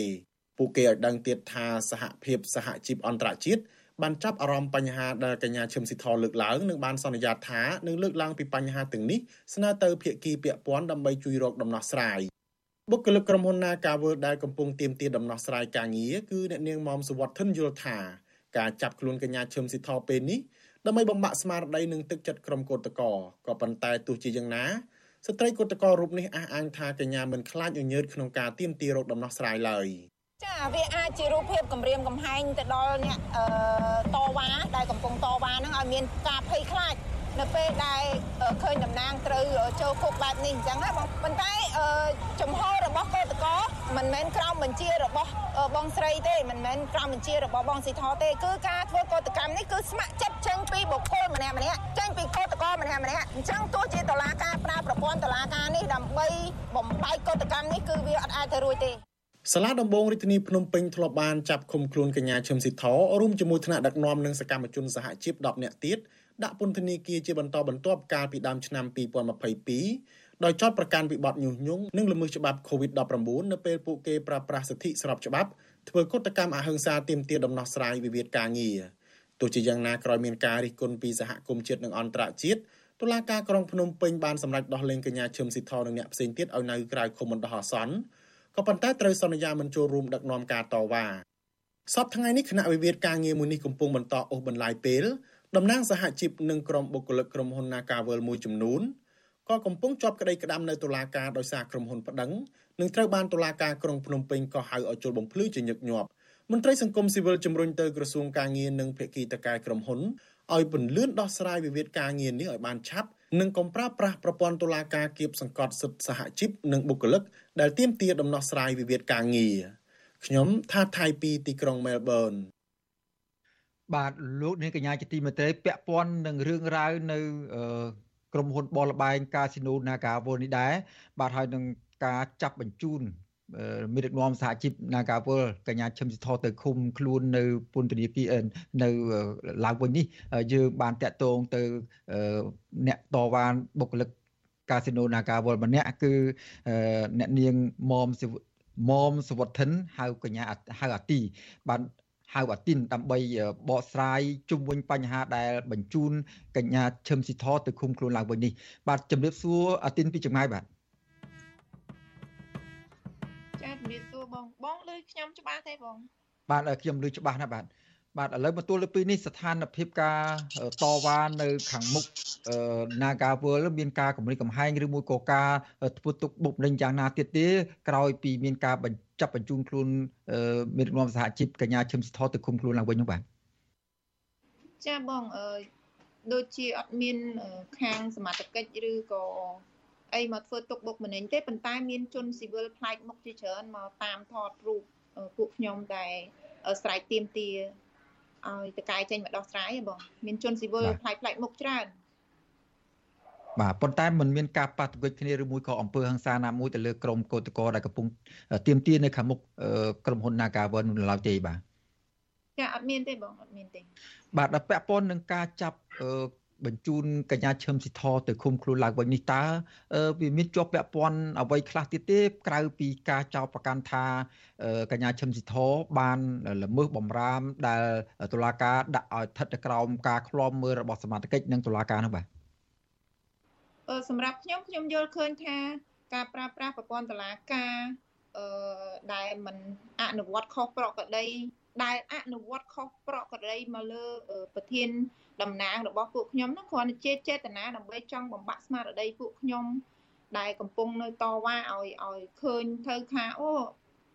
ពួកគេឲ្យដឹងទៀតថាសហភាពសហជីពអន្តរជាតិបានចាប់អារម្មណ៍បញ្ហាដែលកញ្ញាឈឹមស៊ីធលើកឡើងនិងបានសន្យាថានឹងលើកឡើងពីបញ្ហាទាំងនេះស្នើទៅភាគីពាក់ព័ន្ធដើម្បីជួយរកដំណោះស្រាយ បុគ្គលិកក្រុមហ៊ុន Nagavel ដែលកំពុងទាមទារដំណោះស្រាយការងារគឺអ្នកនាងមុំសវត្ថិនយល់ថាការចាប់ខ្លួនកញ្ញាឈឹមស៊ីធពេលនេះដើម្បីបំបាក់ស្មារតីនិងទឹកចិត្តក្រុមកោតក្រក៏ប៉ុន្តែទោះជាយ៉ាងណាស្ត្រីកោតក្ររូបនេះអះអាងថាកញ្ញាមិនខ្លាចញញើតក្នុងការទាមទាររកដំណោះស្រាយឡើយចាវាអាចជារូបភាពគម្រាមកំហែងទៅដល់អ្នកតវ៉ាដែលកំពុងតវ៉ាហ្នឹងឲ្យមានការភ័យខ្លាច នៅពេលដែលឃើញតំណាងត្រូវចូលគុកបែបនេះអញ្ចឹងណាបងប៉ុន្តែចំហរបស់កោតកោមិនមែនក្រោមបញ្ជារបស់បងស្រីទេមិនមែនក្រោមបញ្ជារបស់បងស៊ីថទេគឺការធ្វើកោតកម្មនេះគឺស្ម័គ្រចិត្តចេញពីបុគ្គលម្នាក់ម្នាក់ចេញពីកោតកោម្នាក់ម្នាក់អញ្ចឹងទោះជាតឡាការប្រើប្រព័ន្ធតឡាការនេះដើម្បីបំបែកកោតកម្មនេះគឺវាអត់អាចទៅរួចទេសាលាដំបងរាជធានីភ្នំពេញធ្លាប់បានចាប់ឃុំខ្លួនកញ្ញាឈឹមស៊ីធរួមជាមួយថ្នាក់ដឹកនាំនិងសកម្មជនសហជីព10នាក់ទៀត ដាក់ពន្ធនាគារជាបន្តបន្ទាប់កាលពីដើមឆ្នាំ2022ដោយចោទប្រកាន់ពីបទញុះញង់និងល្មើសច្បាប់ COVID-19 នៅពេលពួកគេប្រើប្រាស់សិទ្ធិស្របច្បាប់ធ្វើកុតកម្មអហិង្សាទាមទារដំណោះស្រាយវិវាទការងារទោះជាយ៉ាងណាក្រោយមានការរិះគន់ពីសហគមន៍ជាតិនិងអន្តរជាតិតុលាការក្រុងភ្នំពេញបានសម្រេចដោះលែងកញ្ញាឈឹមស៊ីថនិងអ្នកផ្សេងទៀតឲ្យនៅក្រៅឃុំបណ្ដោះអាសន្នក៏ប៉ុន្តែត្រូវសន្យាមិនចូលរួមដឹកនាំការតវ៉ាសប្តាហ៍ថ្ងៃនេះគណៈវិវាទការងារមួយនេះកំពុងបន្តអូសបន្លាយពេល តំណាងសហជីពនិងក្រុមបុគ្គលិកក្រុមហ៊ុន Nagavel មួយចំនួនក៏កំពុងជាប់ក្តីក្តាំនៅតុលាការដោយសារក្រុមហ៊ុនប្តឹងនិងត្រូវបានតុលាការក្រុងភ្នំពេញក៏ហៅឲ្យចូលបំភ្លឺជាញឹកញាប់មន្ត្រីសង្គមស៊ីវិលជំរុញទៅក្រសួងការងារនិងភាគីតកែក្រុមហ៊ុនឲ្យពន្លឿនដោះស្រាយវិវាទការងារនេះឲ្យបានឆាប់និងកុំប្រើប្រាស់ប្រព័ន្ធតុលាការគៀបសង្កត់សិទ្ធិសហជីពនិងបុគ្គលិកដែលទាមទារដំណោះស្រាយវិវាទការងារខ្ញុំថាថៃពីទីក្រុងមែលប៊ន បាទលោកនាងកញ្ញាជាទីមេត្រីពាក់ព័ន្ធនឹងរឿងរ៉ាវនៅក្រុមហ៊ុនបលបែងកាស៊ីណូ Naga World នេះដែរបាទហើយនឹងការចាប់បញ្ជូនមេដឹកនាំសហជីព Nagawal កញ្ញាឈឹមសិទ្ធទៅឃុំខ្លួននៅពន្ធនាគារនៅឡើងវិញនេះយើងបានតាក់ទងទៅអ្នកតវ៉ាបុគ្គលិកកាស៊ីណូ Nagawal ម្នាក់គឺអ្នកនាងមុំមុំសវត្ថិនហៅកញ្ញាហៅអាទី បាន ហៅអាទីនដើម្បីបកស្រាយជុំវិញបញ្ហាដែលបញ្ជូនកញ្ញាឈឹមស៊ីធទៅឃុំខ្លួនឡើងវិញនេះបាទជំរាបសួរអាទីនពីចម្ងាយបាទចាជំរាបសួរបងបងលើខ្ញុំច្បាស់ទេបងបាទខ្ញុំលើច្បាស់ណាស់បាទបាទឥឡូវមកទួលលើពីនេះស្ថានភាពការតវ៉ានៅខាងមុខ Nagawal មានការគម្រិតកំហែងឬមួយក៏ការធ្វើទុកបុកម្នេញយ៉ាងណាទៀតទេក្រោយពីមានការបញ្ចាប់បញ្ជូនខ្លួនមេដឹកនាំសហជីពកញ្ញាឈឹមសធទៅគុំខ្លួនឡើងវិញនោះបាទចាបងអឺដូចជាអត់មានខាងសមត្ថកិច្ចឬក៏អីមកធ្វើទុកបុកម្នេញទេប៉ុន្តែមានជនស៊ីវិលផ្លាច់មុខជាច្រើនមកតាមថតរូបពួកខ្ញុំតែស្រែកទៀមទាឲ្យតកែចេញមកដោះស្រាយបងមានជនស៊ីវិលផ្លាច់ផ្លាច់មុខច្រើន បាទប៉ុន្តែมันមានការប៉ះទង្គិចគ្នាឬមួយក៏អង្គើហ ংস ាណាមួយទៅលើក្រមកោតក្រដែលកំពុងទៀមទានៅខាងមុខក្រុមហ៊ុន Nagawan នោះឡើយទេបាទចាអត់មានទេបងអត់មានទេ បាទដល់ពាក់ព័ន្ធនឹងការចាប់បញ្ជូនកញ្ញាឈឹមស៊ីធទៅឃុំខ្លួនឡើងវិញនេះតើវាមានជាប់ពាក់ព័ន្ធអ្វីខ្លះទៀតទេក្រៅពីការចោទប្រកាន់ថាកញ្ញាឈឹមស៊ីធបានល្មើសបំរាមដែលតុលាការដាក់ឲ្យស្ថិតនៅក្រោមការឃ្លាំមើលរបស់សមាជិកនិងតុលាការនោះបាទ សម្រាប់ខ្ញុំខ្ញុំយល់ឃើញថាការប្រើប្រាស់ប្រព័ន្ធតុលាការអឺដែលมันអនុវត្តខុសប្រក្រតីដែលអនុវត្តខុសប្រក្រតីមកលើប្រធានតំណាងរបស់ពួកខ្ញុំនោះគ្រាន់តែជាចេតនាដើម្បីចង់បំបាក់ស្មារតីពួកខ្ញុំដែលកំពុងនៅតវ៉ាឲ្យឲ្យឃើញទៅថាអូ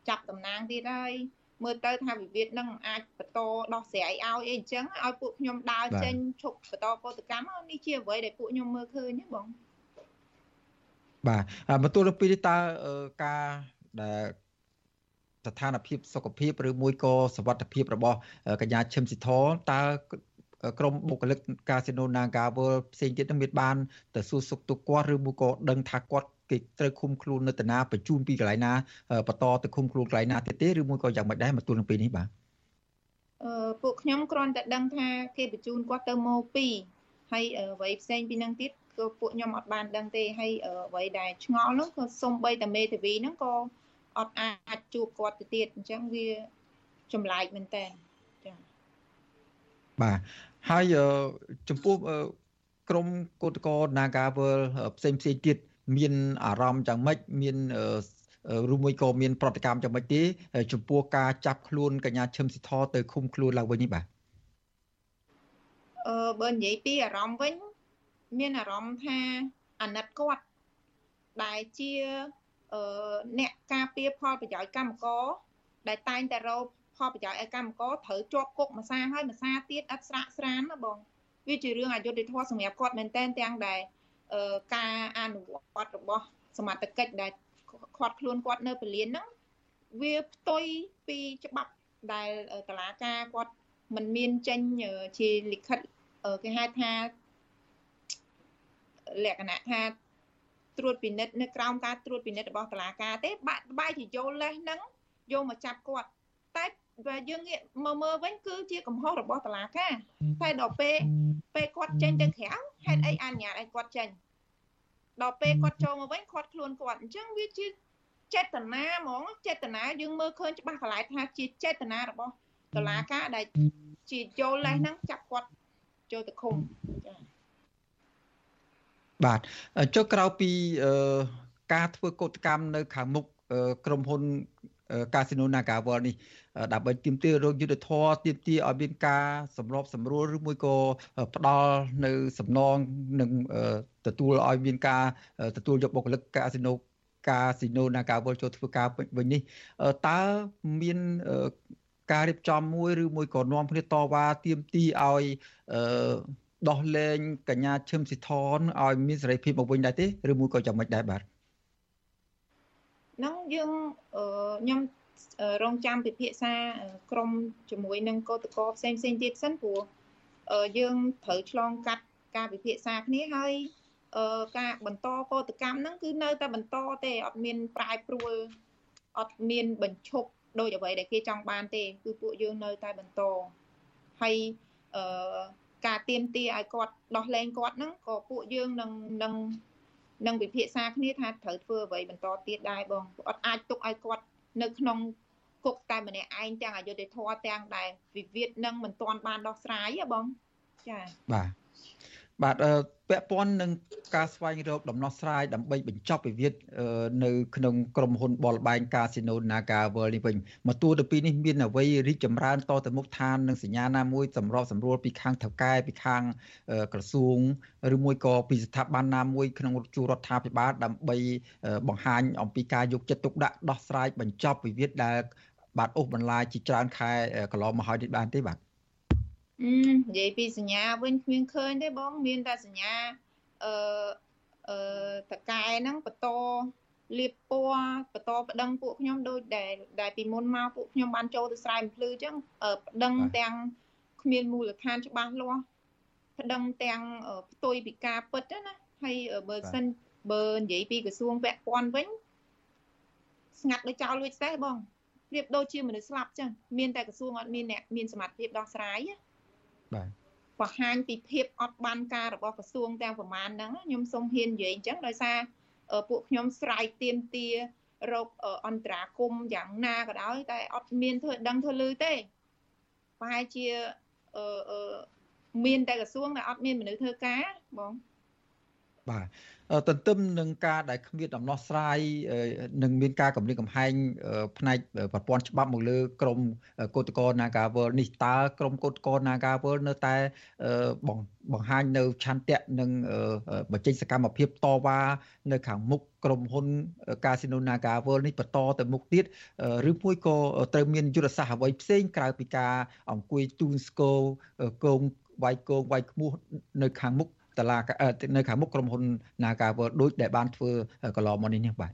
ចាប់តំណាងទៀតហើយ មើលទៅថាវិវាទនឹងអាចបន្តដោះស្រាយឲ្យអីអញ្ចឹងឲ្យពួកខ្ញុំដើរចេញឈប់បន្តពលកម្មនេះជាអ្វីដែលពួកខ្ញុំមើលឃើញណាបងបាទបន្ទាប់ពីនេះតើការដែលស្ថានភាពសុខភាពឬមួយក៏សុវត្ថិភាពរបស់កញ្ញាឈឹមស៊ីធតើក្រមបុគ្គលិកកាស៊ីណូ Naga World ផ្សេងទៀតនឹងមានបានទៅសួរសុខទុក្ខគាត់ឬមួយក៏ដឹងថាគាត់ គេត្រូវឃុំខ្លួននៅតាណាបញ្ជូនពីកន្លែងណាបន្តទៅឃុំខ្លួនកន្លែងណាទៀតទេឬមួយក៏យ៉ាងម៉េចដែរមកទូលនឹងពីនេះបាទអឺពួកខ្ញុំគ្រាន់តែដឹងថាគេបញ្ជូនគាត់ទៅម៉ូ2ហើយអ្វីផ្សេងពីនឹងទៀតក៏ពួកខ្ញុំអត់បានដឹងទេហើយអ្វីដែលឆ្ងល់នោះក៏សំបីតែមេធាវីហ្នឹងក៏អត់អាចជួបគាត់ទៅទៀតអញ្ចឹងវាចម្លែកមែនតើចា៎បាទហើយចំពោះក្រមគឧតកោ Nagavel ផ្សេងផ្សេងទៀត មានអារម្មណ៍យ៉ាងម៉េចមានឬមួយក៏មានប្រតិកម្មយ៉ាងម៉េចទេចំពោះការចាប់ខ្លួនកញ្ញាឈឹមស៊ីធទៅឃុំខ្លួនឡើងវិញនេះបាទអឺបើនិយាយពីអារម្មណ៍វិញ មានអារម្មណ៍ថាអាណិតគាត់ដែលជាអឺអ្នកការពារផលប្រយោជន៍កម្មករដែលតែងតែរកផលប្រយោជន៍ឲ្យកម្មករត្រូវជាប់គុកមួយសាហើយមួយសាទៀតអត់ស្រាក់ស្រានណាបងវាជារឿងអយុត្តិធម៌សម្រាប់គាត់មែនតែនទាំងដែលការអ នុវត្តរបស់សមត្ថកិច្ចដែលខាត់ខ្លួនគាត់នៅពលានហ្នឹងវាផ្ទុយពីច្បាប់ដែលតឡាការគាត់មិនមានចេញជាលិខិតគេហៅថាលក្ខណៈថាត្រួតពិនិត្យនៅក្រោមការត្រួតពិនិត្យរបស់តឡាការទេបាក់បែរជាយកលេសហ្នឹងយកមកចាប់គាត់តែបើយើងងាកមើលមើលវិញគឺជាកំហុសរបស់តឡាការតែដល់ពេលពេលគាត់ចេញទៅក្រៅហេតុអីអនុញ្ញាតឲ្យគាត់ចេញ ដល់ពេលគាត់ចូលមកវិញគាត់ខ្លួនគាត់អញ្ចឹងវាជាចេតនាហ្មងចេតនាយើងមើលឃើញច្បាស់កន្លែងថាជាចេតនារបស់តឡាការដែលជាចូលលេសហ្នឹងចាប់គាត់ចូលទៅឃុំចា៎បាទចុះក្រៅពីការធ្វើកោតកម្មនៅខាងមុខក្រុមហ៊ុនកាស៊ីណូ Naga World នេះ ដើម្បីទាមទាររោគយុទ្ធធរទាមទារឲ្យមានការសម្របសម្រួលឬមួយក៏ផ្ដល់នៅសំណងនឹងទទួលឲ្យមានការទទួលយកបុគ្គលិកកាស៊ីណូកាស៊ីណូ Naga World ចូលធ្វើការវិញនេះតើមានការរៀបចំមួយឬមួយក៏នាំគ្នាតវ៉ាទាមទារឲ្យដោះលែងកញ្ញាឈឹមស៊ីថនឲ្យមានសេរីភាពមកវិញដែរទេឬមួយក៏យ៉ាងម៉េចដែរបាទហ្នឹងយើងខ្ញុំ រងចាំពិភាក្សាក្រុមជាមួយនឹងកោតកោផ្សេងផ្សេងទៀតសិនព្រោះយើងត្រូវឆ្លងកាត់ការពិភាក្សាគ្នាហើយការបន្តកោតកម្មហ្នឹងគឺនៅតែបន្តទេអត់មានប្រែប្រួលអត់មានបញ្ឈប់ដោយអ្វីដែលគេចង់បានទេគឺពួកយើងនៅតែបន្តហើយអឺការទៀមទាឲ្យគាត់ដោះលែងគាត់ហ្នឹងក៏ពួកយើងនឹងនឹងនឹងវិភាសាគ្នាថាត្រូវធ្វើអ្វីបន្តទៀតដែរបងអត់អាចទុកឲ្យគាត់ នៅក្នុងគុកតែម្នាក់ឯងទាំងអយុធធម៌ទាំងដែលវិវាទនឹងមិនទាន់បានដោះស្រាយហ៎បងចា៎បាទ បាទពាក់ព័ន្ធនឹងការស្វែងរកដំណោះស្រាយដើម្បីបញ្ចប់វិវាទនៅក្នុងក្រុមហ៊ុនបលបែងកាស៊ីណូ Naga World នេះវិញមកទួលទៅពីនេះមានអ្វីរីកចម្រើនតទៅមុខឋាននឹងសញ្ញាណាមួយសម្របសម្រួលពីខាងថៅកែពីខាងក្រសួងឬមួយក៏ពីស្ថាប័នណាមួយក្នុងជួររដ្ឋាភិបាលដើម្បីបង្ហាញអំពីការយកចិត្តទុកដាក់ដោះស្រាយបញ្ចប់វិវាទដែលបាទអូសបន្លាយជាច្រើនខែកន្លងមកហើយនេះបានទេបាទ និយាយពីសញ្ញាវិញគ្មានឃើញទេបង មានតែសញ្ញាអឺអឺតកែហ្នឹងបន្តលៀបពណ៌បន្តប្តឹងពួកខ្ញុំដូចដែលដែលពីមុនមកពួកខ្ញុំបានចូលទៅស្រែមភ្លឺអញ្ចឹងប្តឹងទាំងគ្មានមូលដ្ឋានច្បាស់លាស់ប្តឹងទាំងផ្ទុយពីការពិតណាហើយបើសិនបើនិយាយពីក្រសួងពាក់ព័ន្ធវិញស្ងាត់ដូចចោលលួចសេះបងប្រៀបដូចជាមនុស្សស្លាប់ចឹងមានតែក្រសួងអត់មានអ្នកមានសមត្ថភាពដោះស្រាយណា បាទបង្ហាញពីភាពអត់បានការរបស់ក្រសួងទាំងប្រមាណហ្នឹងខ្ញុំសូមហ៊ាននិយាយអញ្ចឹងដោយសារពួកខ្ញុំស្រ័យទៀមទារោគអន្តរាគមយ៉ាងណាក៏ដោយតែអត់មានធ្វើដឹងធ្វើលឺទេប្រហែលជាអឺមានតែក្រសួងតែអត់មានមនុស្សធ្វើការបងបាទ ទន្ទឹមនឹងការដែលគ្មានដំណោះស្រាយនឹងមានការកម្រិតកំហែងផ្នែកប្រព័ន្ធច្បាប់មកលើក្រមកោតក្រ Nagawal នេះតើក្រមកោតក្រ Nagawal នៅតែបង្ហាញនៅឆន្ទៈនិងបញ្ចេញសកម្មភាពតវ៉ានៅខាងមុខក្រុមហ៊ុន Casino Nagawal នេះបន្តទៅមុខទៀតឬមួយក៏ត្រូវមានយុទ្ធសាស្ត្រអ្វីផ្សេងក្រៅពីការអង្គុយទូនស្គរកងវាយកងវាយខ្មោះនៅខាងមុខ តឡានៅខាងមុខក្រុមហ៊ុន Nagawal ដូចដែលបានធ្វើកន្លងមកនេះនេះបាទ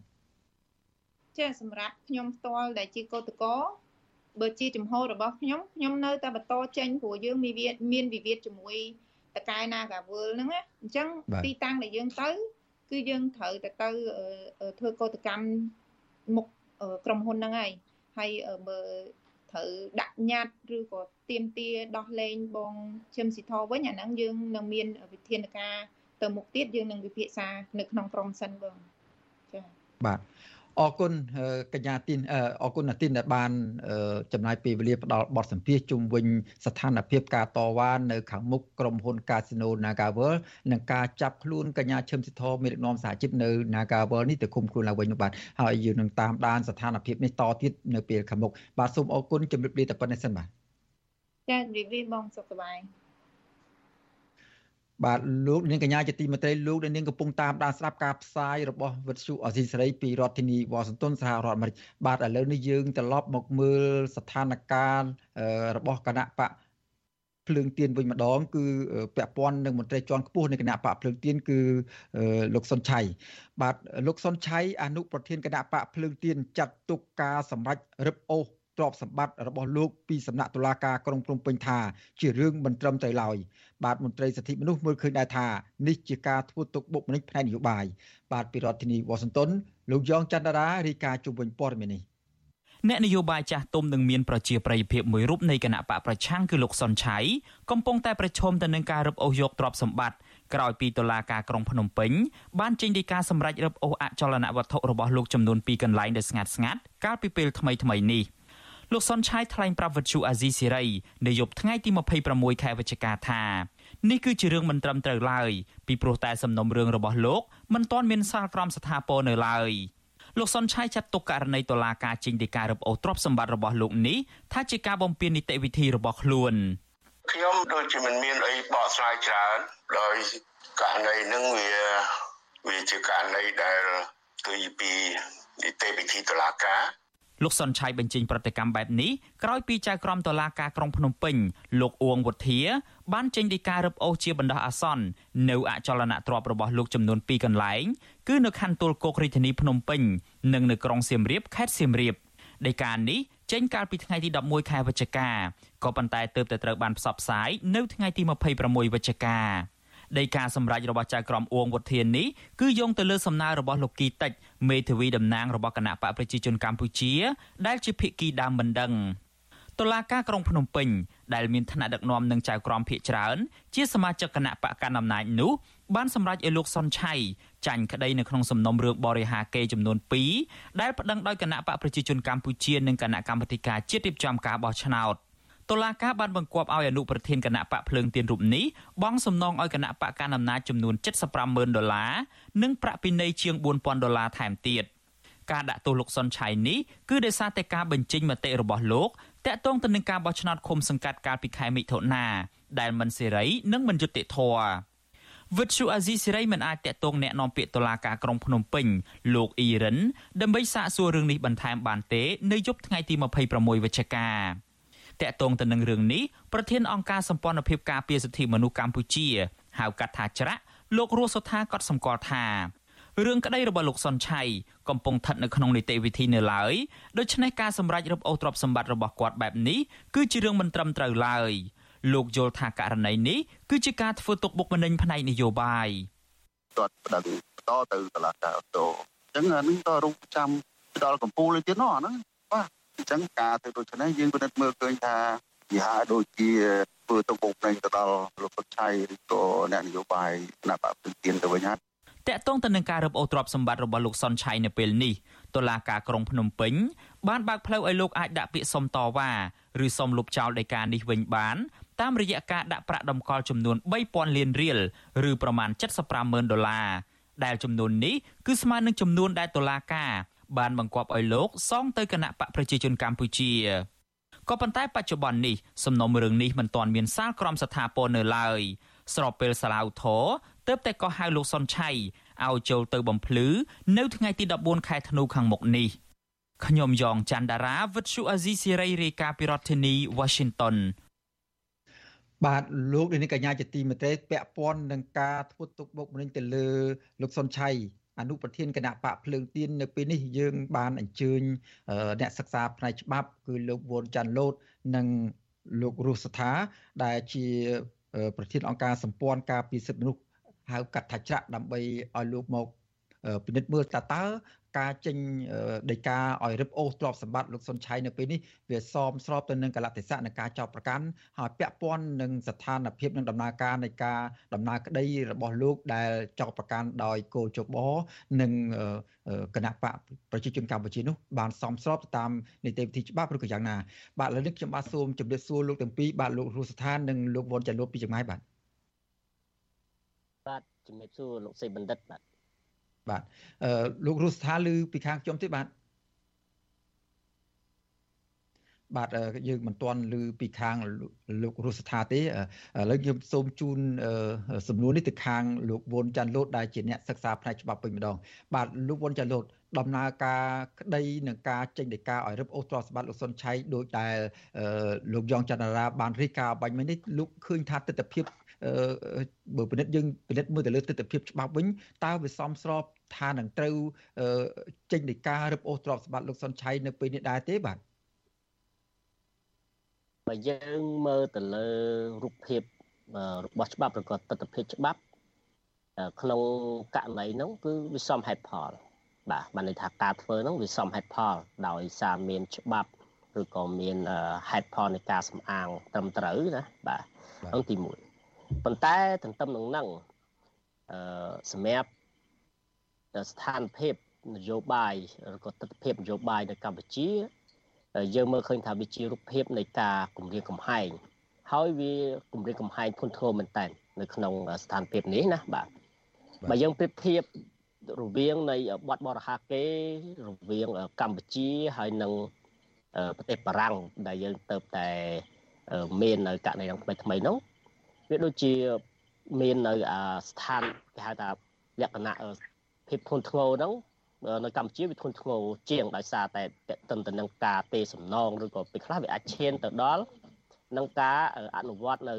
ចាសម្រាប់ខ្ញុំផ្ទាល់ដែលជាកោតកោបើជាចំហរបស់ខ្ញុំខ្ញុំនៅតែបន្តចេញព្រោះយើងមានមានវិវាទជាមួយតកែ Nagawal ហ្នឹងណាអញ្ចឹងទីតាំងដែលយើងទៅ គឺយើងត្រូវតែទៅធ្វើកោតកម្មមុខក្រុមហ៊ុនហ្នឹងហើយហើយបើត្រូវដាក់ញត្តិឬក៏ ទៀមទាដោះលែងបងឈឹមស៊ីធវិញអាហ្នឹងយើងនឹងមានវិធានការទៅមុខទៀតយើងនឹងវិភាសានៅក្នុងក្រុមសិនបងចា៎បាទអរគុណកញ្ញាទីនអរគុណណាទីនដែលបានចំណាយពេលវេលាផ្ដល់បទសម្ភាសជុំវិញស្ថានភាពការតវ៉ានៅខាងមុខក្រុមហ៊ុន Casino Nagaworld និងការចាប់ខ្លួនកញ្ញាឈឹមសិទ្ធរមេដឹកនាំសហជីពនៅ Nagaworld នេះទៅគុំខ្លួនឡើងវិញនោះបាទហើយយើងនឹងតាមដានស្ថានភាពនេះតទៀតនៅពេលខាងមុខបាទសូមអរគុណជម្រាបលាតែប៉ុណ្្នេះសិនបាទ ចាជម្រាបលាបងសុខសប្បាយបាទលោកនាងកញ្ញាជាទីមេត្រីលោកនាងកំពុងតាមដានស្ដាប់ការផ្សាយរបស់វិទ្យុអសីសេរីពីរដ្ឋធានីវ៉ាស៊ីនតោនសហរដ្ឋអាមេរិកបាទឥឡូវនេះយើងត្រឡប់មកមើលស្ថានភាពរបស់គណៈបកភ្លើងទៀនវិញម្ដងគឺពាក់ព័ន្ធនឹងមន្ត្រីជាន់ខ្ពស់នៃគណៈបកភ្លើងទៀនគឺលោកសុនឆៃបាទលោកសុនឆៃអនុប្រធានគណៈបកភ្លើងទៀនចាត់ទុកការសម្រេចរឹបអូស ទ្រព្យសម្បត្តិរបស់លោកពីសំណាក់តុលាការក្រុងភ្នំពេញថាជារឿងមិនត្រឹមត្រូវឡើយបាទមន្ត្រីសិទ្ធិមនុស្សមើលឃើញដែរថានេះជាការធ្វើទុកបុកម្នេញផ្នែកនយោបាយបាទពីរដ្ឋធានីវ៉ាស៊ីនតោនលោកយ៉ងច័ន្ទរារាយការណ៍ជុំវិញព័ត៌មាននេះអ្នកនយោបាយចាស់ទុំនឹងមានប្រជាប្រិយភាពមួយរូបនៃគណៈបកប្រឆាំងគឺលោកសុនឆៃកំពុងតែប្រឈមទៅនឹងការរឹបអូសយកទ្រព្យសម្បត្តិក្រោយពីតុលាការក្រុងភ្នំពេញបានចេញដីកាសម្រេចរឹបអូសអចលនវត្ថុរបស់លោកចំនួន2កន្លែងដែលស្ងាត់ស្ងាត់កាលពីពេលថ្មីៗនេះ លោកសុនឆៃថ្លែងប្រាប់វិទ្យុអាស៊ីសេរីនៅយប់ថ្ងៃទី26ខែវិច្ឆិកាថានេះគឺជារឿងមិនត្រឹមត្រូវឡើយពីព្រោះតែសំណុំរឿងរបស់លោកមិនទាន់មានសាលក្រមស្ថាពរនៅឡើយលោកសុនឆៃចាត់ទុកករណីតុលាការចេញដីការឹបអូសទ្រព្យសម្បត្តិរបស់លោកនេះថាជាការបំពាននីតិវិធីរបស់ខ្លួនខ្ញុំដូចជាមិនមានអីបកស្រាយច្រើនដោយករណីនឹងវាវាជាករណីដែលស្ទុយពីនីតិវិធីតុលាការ លោកសុនឆៃបញ្ចេញប្រតិកម្មបែបនេះក្រោយពីចៅក្រមតុលាការក្រុងភ្នំពេញលោកអួងវុធា បានចេញដីការរឹបអូសជាបណ្ដោះអាសន្ននៅអចលនទ្រព្យរបស់លោកចំនួន2កន្លែងគឺនៅខណ្ឌទួលគោករាជធានីភ្នំពេញនិងនៅក្រុងសៀមរាបខេត្តសៀមរាបដីកានេះចេញកាលពីថ្ងៃទី11ខែវិច្ឆិកាក៏ប៉ុន្តែទើបតែត្រូវបានផ្សព្វផ្សាយនៅថ្ងៃទី26វិច្ឆិកា ដីកាសម្រាប់របស់ចៅក្រមអួងវុធាននេះគឺយោងទៅលើសំណើរបស់លោកគីតិចមេធាវីតំណាងរបស់គណៈបកប្រជាជនកម្ពុជា ដែលជាភាគីដើមបណ្ដឹងតុលាការក្រុងភ្នំពេញដែលមានឋានៈដឹកនាំនឹងចៅក្រមភាគច្រើន ជាសមាជិកគណៈបកកណ្ដាលអំណាចនោះបានសម្រេចឲ្យលោកសុនឆៃចាញ់ក្តីនៅក្នុងសំណុំរឿងបរិហាកេចំនួន2ដែលប្តឹងដោយគណៈបកប្រជាជនកម្ពុជានិងគណៈកម្មាធិការជាតិរៀបចំការបោះឆ្នោត តុលាការបានបង្គាប់ឲ្យអនុប្រធានគណៈបកភ្លើងទៀនរូបនេះបង់សំណងឲ្យគណៈបកកណ្ដាលអំណាចចំនួន750,000ដុល្លារនិងប្រាក់ពិន័យជាង4,000ដុល្លារថែមទៀតការដាក់ទោសលោកសុនឆៃនេះគឺដោយសារតែការបញ្ចេញមតិរបស់លោកតាក់ទងទៅនឹងការបោះឆ្នោតឃុំសង្កាត់កាលពីខែមិថុនាដែលមិនសេរីនិងមិនយុត្តិធម៌វិទ្យុអាស៊ីសេរីមិនអាចតាក់ទងแนะនាំពាក្យតុលាការក្រុងភ្នំពេញលោកអ៊ីរិនដើម្បីសាកសួររឿងនេះបន្ថែមបានទេនៅយប់ថ្ងៃទី26វិច្ឆិកា តាក់ទងទៅនឹងរឿងនេះប្រធានអង្គការសម្ព័ន្ធភាពការពារសិទ្ធិមនុស្សកម្ពុជាហៅកាត់ថាច្រាក់លោករស់សុថាក៏សម្គាល់ថារឿងក្តីរបស់លោកសុនឆៃកំពុងស្ថិតនៅក្នុងនីតិវិធីនៅឡើយដូច្នេះការសម្រេចរឹបអូសទ្រព្យសម្បត្តិរបស់គាត់បែបនេះគឺជារឿងមិនត្រឹមត្រូវឡើយលោកយល់ថាករណីនេះគឺជាការធ្វើទុកបុកម្នេញផ្នែកនយោបាយគាត់ប្តឹងបន្តទៅតុលាការអូតូអញ្ចឹងអានេះក៏រងចាំដល់កម្ពុជាទៀតនោះអាហ្នឹងបាទ អញ្ចឹងការធ្វើដូច្នេះយើងពិនិត្យមើលឃើញថាវាហាក់ដូចជាធ្វើទុកបុកម្នេញទៅដល់លោកសុខឆៃឬក៏អ្នកនយោបាយគណៈបព្វជិទានទៅវិញហើយតកតងទៅនឹងការរឹបអូសទ្រព្យសម្បត្តិរបស់លោកសុនឆៃនៅពេលនេះតុលាការក្រុងភ្នំពេញបានបើកផ្លូវឲ្យលោកអាចដាក់ពាក្យសុំតវ៉ាឬសុំលុបចោលដីកានេះវិញបានតាមរយៈការដាក់ប្រាក់តម្កល់ចំនួន3000លានរៀលឬប្រមាណ750,000ដុល្លារដែលចំនួននេះគឺស្មើនឹងចំនួនដែលតុលាការ បានបង្គាប់ឲ្យលោកសងទៅគណៈបកប្រជាជនកម្ពុជាក៏ប៉ុន្តែបច្ចុប្បន្ននេះសំណុំរឿងនេះមិនទាន់មានសាលក្រមស្ថាពរនៅឡើយស្របពេលសាឡាវធរទើបតែក៏ហៅលោកសុនឆៃឲ្យចូលទៅបំភ្លឺនៅថ្ងៃទី14ខែធ្នូខាងមុខនេះខ្ញុំយ៉ងច័ន្ទដារាវិទ្យុអាស៊ីសេរីរាយការណ៍ពីរដ្ឋធានី Washington បាទលោកនេះកញ្ញាជាទីមេត្រីពាក់ព័ន្ធនឹងការធ្វើទុកបុកម្នេញទៅលើលោកសុនឆៃ អនុប្រធានគណៈបកភ្លើងទៀននៅពេលនេះយើងបានអញ្ជើញអ្នកសិក្សាផ្នែកច្បាប់គឺលោកវ៉ុនចាន់ឡូតនិងលោករស់សថាដែលជាប្រធានអង្គការសម្ព័ន្ធការពីសិទ្ធិមនុស្សហៅកាត់ថាច្រាក់ដើម្បីឲ្យលោកមកពិនិត្យមើលតើតើ ការចេញដីកាឲ្យរឹបអូសទ្រព្យសម្បត្តិលោកសុនឆៃនៅពេលនេះវាសមស្របទៅនឹងកលតិសៈនៃការចោទប្រកាន់ហើយពាក់ព័ន្ធនឹងស្ថានភាពនឹងដំណើរការនៃការដំណើរក្តីរបស់លោកដែលចោទប្រកាន់ដោយកោជបនិងគណៈបកប្រជាជនកម្ពុជានោះបានសមស្របទៅតាមនីតិវិធីច្បាប់ឬក៏យ៉ាងណាបាទឥឡូវនេះខ្ញុំបាទសូមជម្រាបសួរលោកទាំងពីរបាទលោករស់ស្ថាននិងលោកវ៉ុនចាលូតពីចម្ងាយបាទបាទជំរាបសួរលោកសេបណ្ឌិតបាទ បាទអឺលោករស់ស្ថាឮពីខាងខ្ញុំទេបាទបាទយើងមិនទាន់ឮពីខាងលោករស់ស្ថាទេឥឡូវខ្ញុំសូមជូនសំណួរនេះទៅខាងលោកវុនចាន់លូតដែលជាអ្នកសិក្សាផ្នែកច្បាប់ពេញម្ដងបាទលោកវុនចាន់លូតដំណើរការក្តីនឹងការចេញដីកាឲ្យរឹបអូសទ្រព្យសម្បត្តិលោកសុនឆៃដោយដែលលោកយ៉ងច័ន្ទរាបានរីកាបាញ់មិញនេះលោកឃើញថាទស្សនវិជ្ជាបើពិនិត្យយើងពិនិត្យមើលទៅលើទស្សនវិជ្ជាច្បាប់វិញតើវាសមស្រប ថានឹងត្រូវចេញដីការរឹបអូសទ្រព្យសម្បត្តិលោកសុនឆៃនៅពេលនេះដែរទេបាទបើយើងមើលទៅលើរូបភាពរបស់ច្បាប់ប្រកបទស្សនវិជ្ជាច្បាប់ក្នុងករណីហ្នឹងគឺវាសមហេតុផលបាទបានន័យថាការធ្វើហ្នឹងវាសមហេតុផល ដោយសារមានច្បាប់ឬក៏មានហេតុផលនៃការសំអាងត្រឹមត្រូវណាបាទហ្នឹងទី1ប៉ុន្តែទន្ទឹមនឹងហ្នឹងអឺសម្រាប់ ស្ថានភាពនយោបាយឬក៏ទស្សនវិជ្ជានយោបាយនៅកម្ពុជាយើងមើលឃើញថាវាជារូបភាពនៃការគម្រាមកំហែងហើយវាគម្រាមកំហែងធ្ងន់ធ្ងរមែនតើនៅក្នុងស្ថានភាពនេះណាបាទបើយើងប្រៀបធៀបរវាងនៃបទបរហាកេរវាងកម្ពុជាហើយនិងប្រទេសបារាំងដែលយើងទៅតែមាននៅករណីថ្មីថ្មីនោះវាដូចជាមាននៅស្ថានគេហៅថាលក្ខណៈ ភាពធ្ងន់ធ្ងរហ្នឹងនៅកម្ពុជាវាធ្ងន់ធ្ងរជាងដោយសារតែតេតិនទៅនឹងការទេសំណងឬក៏ពេលខ្លះវាអាចឈានទៅដល់នឹងការអនុវត្តនៅ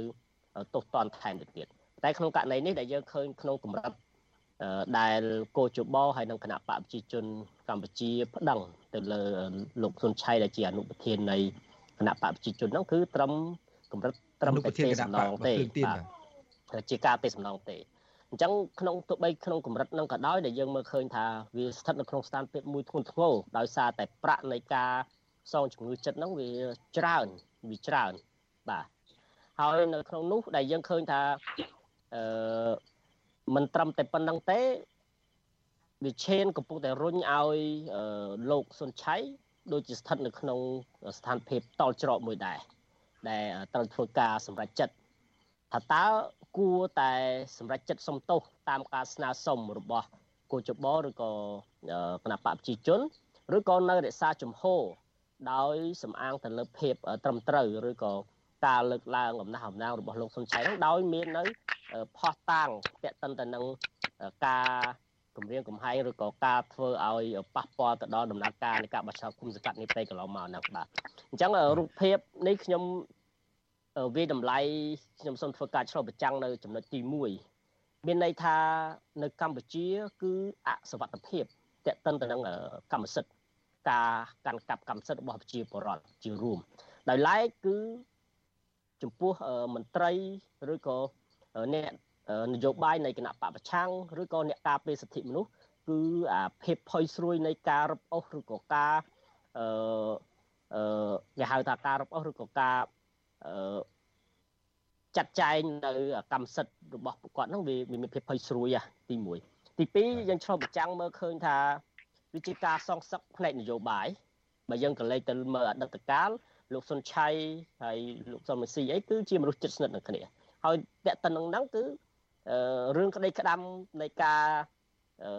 ទោសទណ្ឌថែមទៅទៀតតែក្នុងករណីនេះដែលយើងឃើញក្នុងកម្រិតដែលកោជបហើយនិងគណៈបកប្រជាជនកម្ពុជាប្តឹងទៅលើលោកសុនឆៃដែលជាអនុប្រធាននៃគណៈបកប្រជាជនហ្នឹងគឺត្រឹមកម្រិតត្រឹមតែទេសំណងទេបាទជាការទេសំណងទេ អញ្ចឹងក្នុងទោះបីក្នុងកម្រិតនឹងក៏ដោយដែលយើងមើលឃើញថាវាស្ថិតនៅក្នុងស្ថានភាពមួយធ្ងន់ធ្ងរដោយសារតែប្រាក់នៃការសងជំងឺចិត្តហ្នឹងវាច្រើនវាច្រើនបាទហើយនៅក្នុងនោះដែលយើងឃើញថាអឺមិនត្រឹមតែប៉ុណ្្នឹងទេវាឈានកំពុងតែរុញឲ្យលោកសុនឆៃដូចជាស្ថិតនៅក្នុងស្ថានភាពតល់ច្រកមួយដែរដែលត្រូវធ្វើការសម្រេចចិត្តថាតើ គួរតែសម្រេចចិត្តសុំទោសតាមការស្នើសុំរបស់គូចបឬក៏គណៈបកប្រជាជនឬក៏នៅរក្សាជំហរដោយសំអាងទៅលើភាពត្រឹមត្រូវឬក៏ការលើកឡើងអំណះអំណាងរបស់លោកសុនឆៃហ្នឹងដោយមាននៅផោះតាងតេតិនទៅនឹងការគម្រាមកំហែងឬក៏ការធ្វើឲ្យប៉ះពាល់ទៅដល់ដំណើរការនៃការបោះឆ្នោតគុំសង្កាត់នេះពេលកន្លងមកហ្នឹងបាទអញ្ចឹងរូបភាពនេះខ្ញុំ វាតម្លៃខ្ញុំសូមធ្វើការឆ្លុះបញ្ចាំងនៅចំណុចទី1មានន័យថានៅកម្ពុជា គឺអសវត្ថភាពតេតិនទៅនឹងកម្មសិទ្ធិការកាន់កាប់កម្មសិទ្ធិរបស់ប្រជាពលរដ្ឋជារួមដោយឡែកគឺចំពោះមន្ត្រីឬក៏អ្នកនយោបាយនៃគណៈបពប្រឆាំងឬក៏អ្នកការពារសិទ្ធិមនុស្សគឺអាភាពផុយស្រួយនៃការរឹបអូសឬក៏ការអឺអឺគេហៅថាការរឹបអូសឬក៏ការអឺ ចាត់ចែងនៅកម្មសិទ្ធិរបស់ពួកគាត់ហ្នឹងវាមានភាពភ័យស្រួយទី1ទី2យើងឆ្លុះប្រចាំងមើលឃើញថាវាជាការសងសឹកផ្នែកនយោបាយបើយើងក៏លេចទៅមើលអតីតកាលលោកសុនឆៃហើយលោកសុនមេស៊ីអីគឺជាមនុស្សជិតស្និទ្ធនឹងគ្នាហើយតកតនឹងហ្នឹងគឺរឿងក្តីក្តាំនៃការអឺ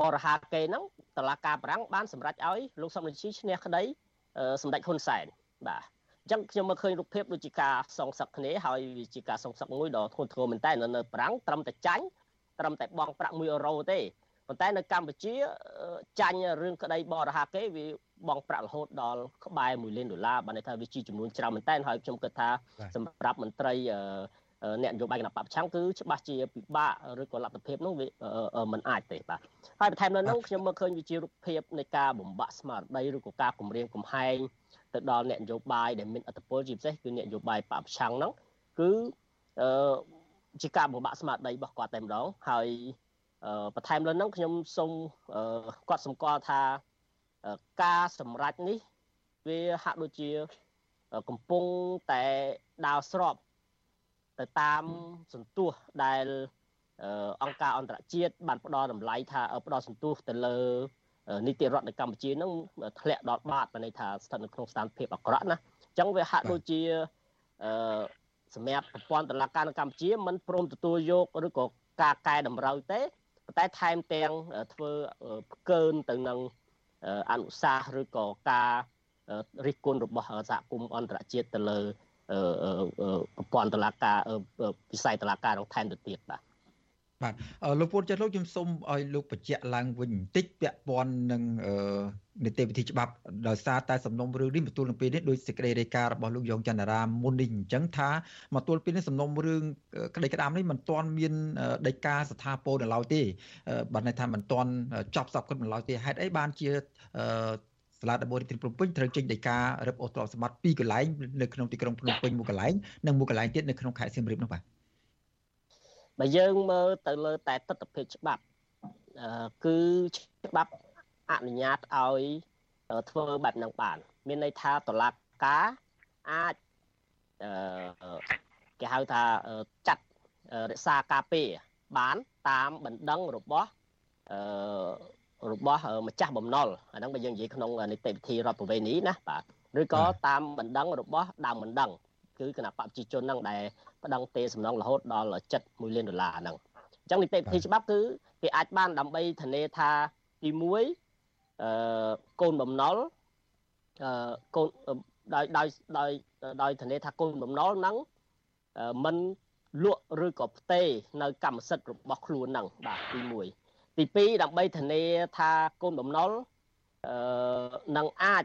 បរហាកេហ្នឹងតឡាការប្រាំងបានសម្រេចឲ្យលោកសំរងស៊ីឈ្នះក្តីសម្ដេចហ៊ុនសែនបាទអញ្ចឹងខ្ញុំមកឃើញរូបភាពដូចជាការសងសឹកគ្នាហើយវាជាការសងសឹកមួយដ៏ធ្ងន់ធ្ងរមែនតើនៅប្រាំងត្រឹមតែចាញ់ត្រឹមតែបង់ប្រាក់1អឺរ៉ូទេប៉ុន្តែនៅកម្ពុជាចាញ់រឿងក្តីបរហាគេវាបងប្រាក់រហូតដល់ក្បែរ1លានដុល្លារបានន័យថាវាជាចំនួនច្រើនមែនតើហើយខ្ញុំគិតថាសម្រាប់មន្ត្រី អ្នកនយោបាយគណៈបព្វឆាំងគឺច្បាស់ជាពិបាកឬក៏លទ្ធភាពនោះវាមិនអាចទេបាទហើយបន្ថែមនៅនោះខ្ញុំមើលឃើញវាជារូបភាពនៃការបំបាក់ស្មារតីឬក៏ការគម្រាមកំហែងទៅដល់អ្នកនយោបាយដែលមានអធិបុលជាពិសេសគឺអ្នកនយោបាយបព្វឆាំងហ្នឹងគឺអឺជាការបំបាក់ស្មារតីរបស់គាត់តែម្ដងហើយបន្ថែមលើហ្នឹងខ្ញុំសូមគាត់សម្គាល់ថាការសម្រេចនេះវាហាក់ដូចជាកំពុងតែដើរស្រប ទៅតាមសន្ទុះដែលអង្គការអន្តរជាតិបានផ្ដល់តម្លៃថាផ្ដល់សន្ទុះទៅលើនីតិរដ្ឋនៅកម្ពុជានឹងធ្លាក់ដល់បាតបានន័យថាស្ថិតនៅក្នុងស្ថានភាពអាក្រក់ណាអញ្ចឹងវាហាក់ដូចជាអឺសម្រាប់ប្រព័ន្ធតុលាការនៅកម្ពុជាមិនព្រមទទួលយកឬក៏ការកែតម្រូវទេប៉ុន្តែថែមទាំងធ្វើផ្កើនទៅនឹងអនុសាសន៍ឬក៏ការរិះគន់របស់សហគមន៍អន្តរជាតិទៅលើ ប្រព័ន្ធតឡាការវិស័យតឡាការក្នុងថែមទៅទៀតបាទបាទលោកពុទ្ធចិត្តលោកខ្ញុំសូមឲ្យលោកបញ្ជាក់ឡើងវិញបន្តិចពាក់ព័ន្ធនឹងនីតិវិធីច្បាប់ដោយសារតែសំណុំរឿងនេះមកទល់នឹងពេលនេះដោយសេចក្តីរាយការណ៍របស់លោកយ៉ងច័ន្ទរាមុននេះអញ្ចឹងថាមកទល់ពេលនេះសំណុំរឿងក្តីក្តាមនេះមិនទាន់មានដីកាស្ថាពរនៅឡើយទេបាទន័យថាមិនទាន់ចប់សពគ្រប់នៅឡើយទេហេតុអីបានជា សាលាដំបងរាជធានីភ្នំពេញត្រូវចេញដីការឹបអូសទ្រព្យសម្បត្តិពីរកន្លែងនៅក្នុងទីក្រុងភ្នំពេញមួយកន្លែងនិងមួយកន្លែងទៀតនៅក្នុងខេត្តសៀមរាបនោះបាទបើយើងមើលទៅលើតែទស្សនវិជ្ជាច្បាប់គឺច្បាប់អនុញ្ញាតឲ្យធ្វើបែបហ្នឹងបាន មានន័យថាតឡាការអាចគេហៅថាចាត់រក្សាការពារបានតាមបណ្ដឹងរបស់ របស់ម្ចាស់បំណុលអាហ្នឹងបើយើងនិយាយក្នុងនីតិវិធីរដ្ឋប្រវេណីណាបាទឬក៏តាមបណ្ដឹងរបស់ដើមបណ្ដឹងគឺគណៈបព្វជិជនហ្នឹងដែលប្តឹងទេសំណងរហូតដល់71លានដុល្លារហ្នឹងអញ្ចឹងនីតិវិធីច្បាប់គឺគេអាចបានដើម្បីធានាថាទី1អឺកូនបំណុលអឺកូនដោយដោយដោយដោយធានាថាកូនបំណុលហ្នឹងមិនលក់ឬក៏ផ្ទេរនៅកម្មសិទ្ធិរបស់ខ្លួនហ្នឹងបាទទី1 ទី2ដើម្បីធានាថាកូនបំណុលអឺនឹងអាច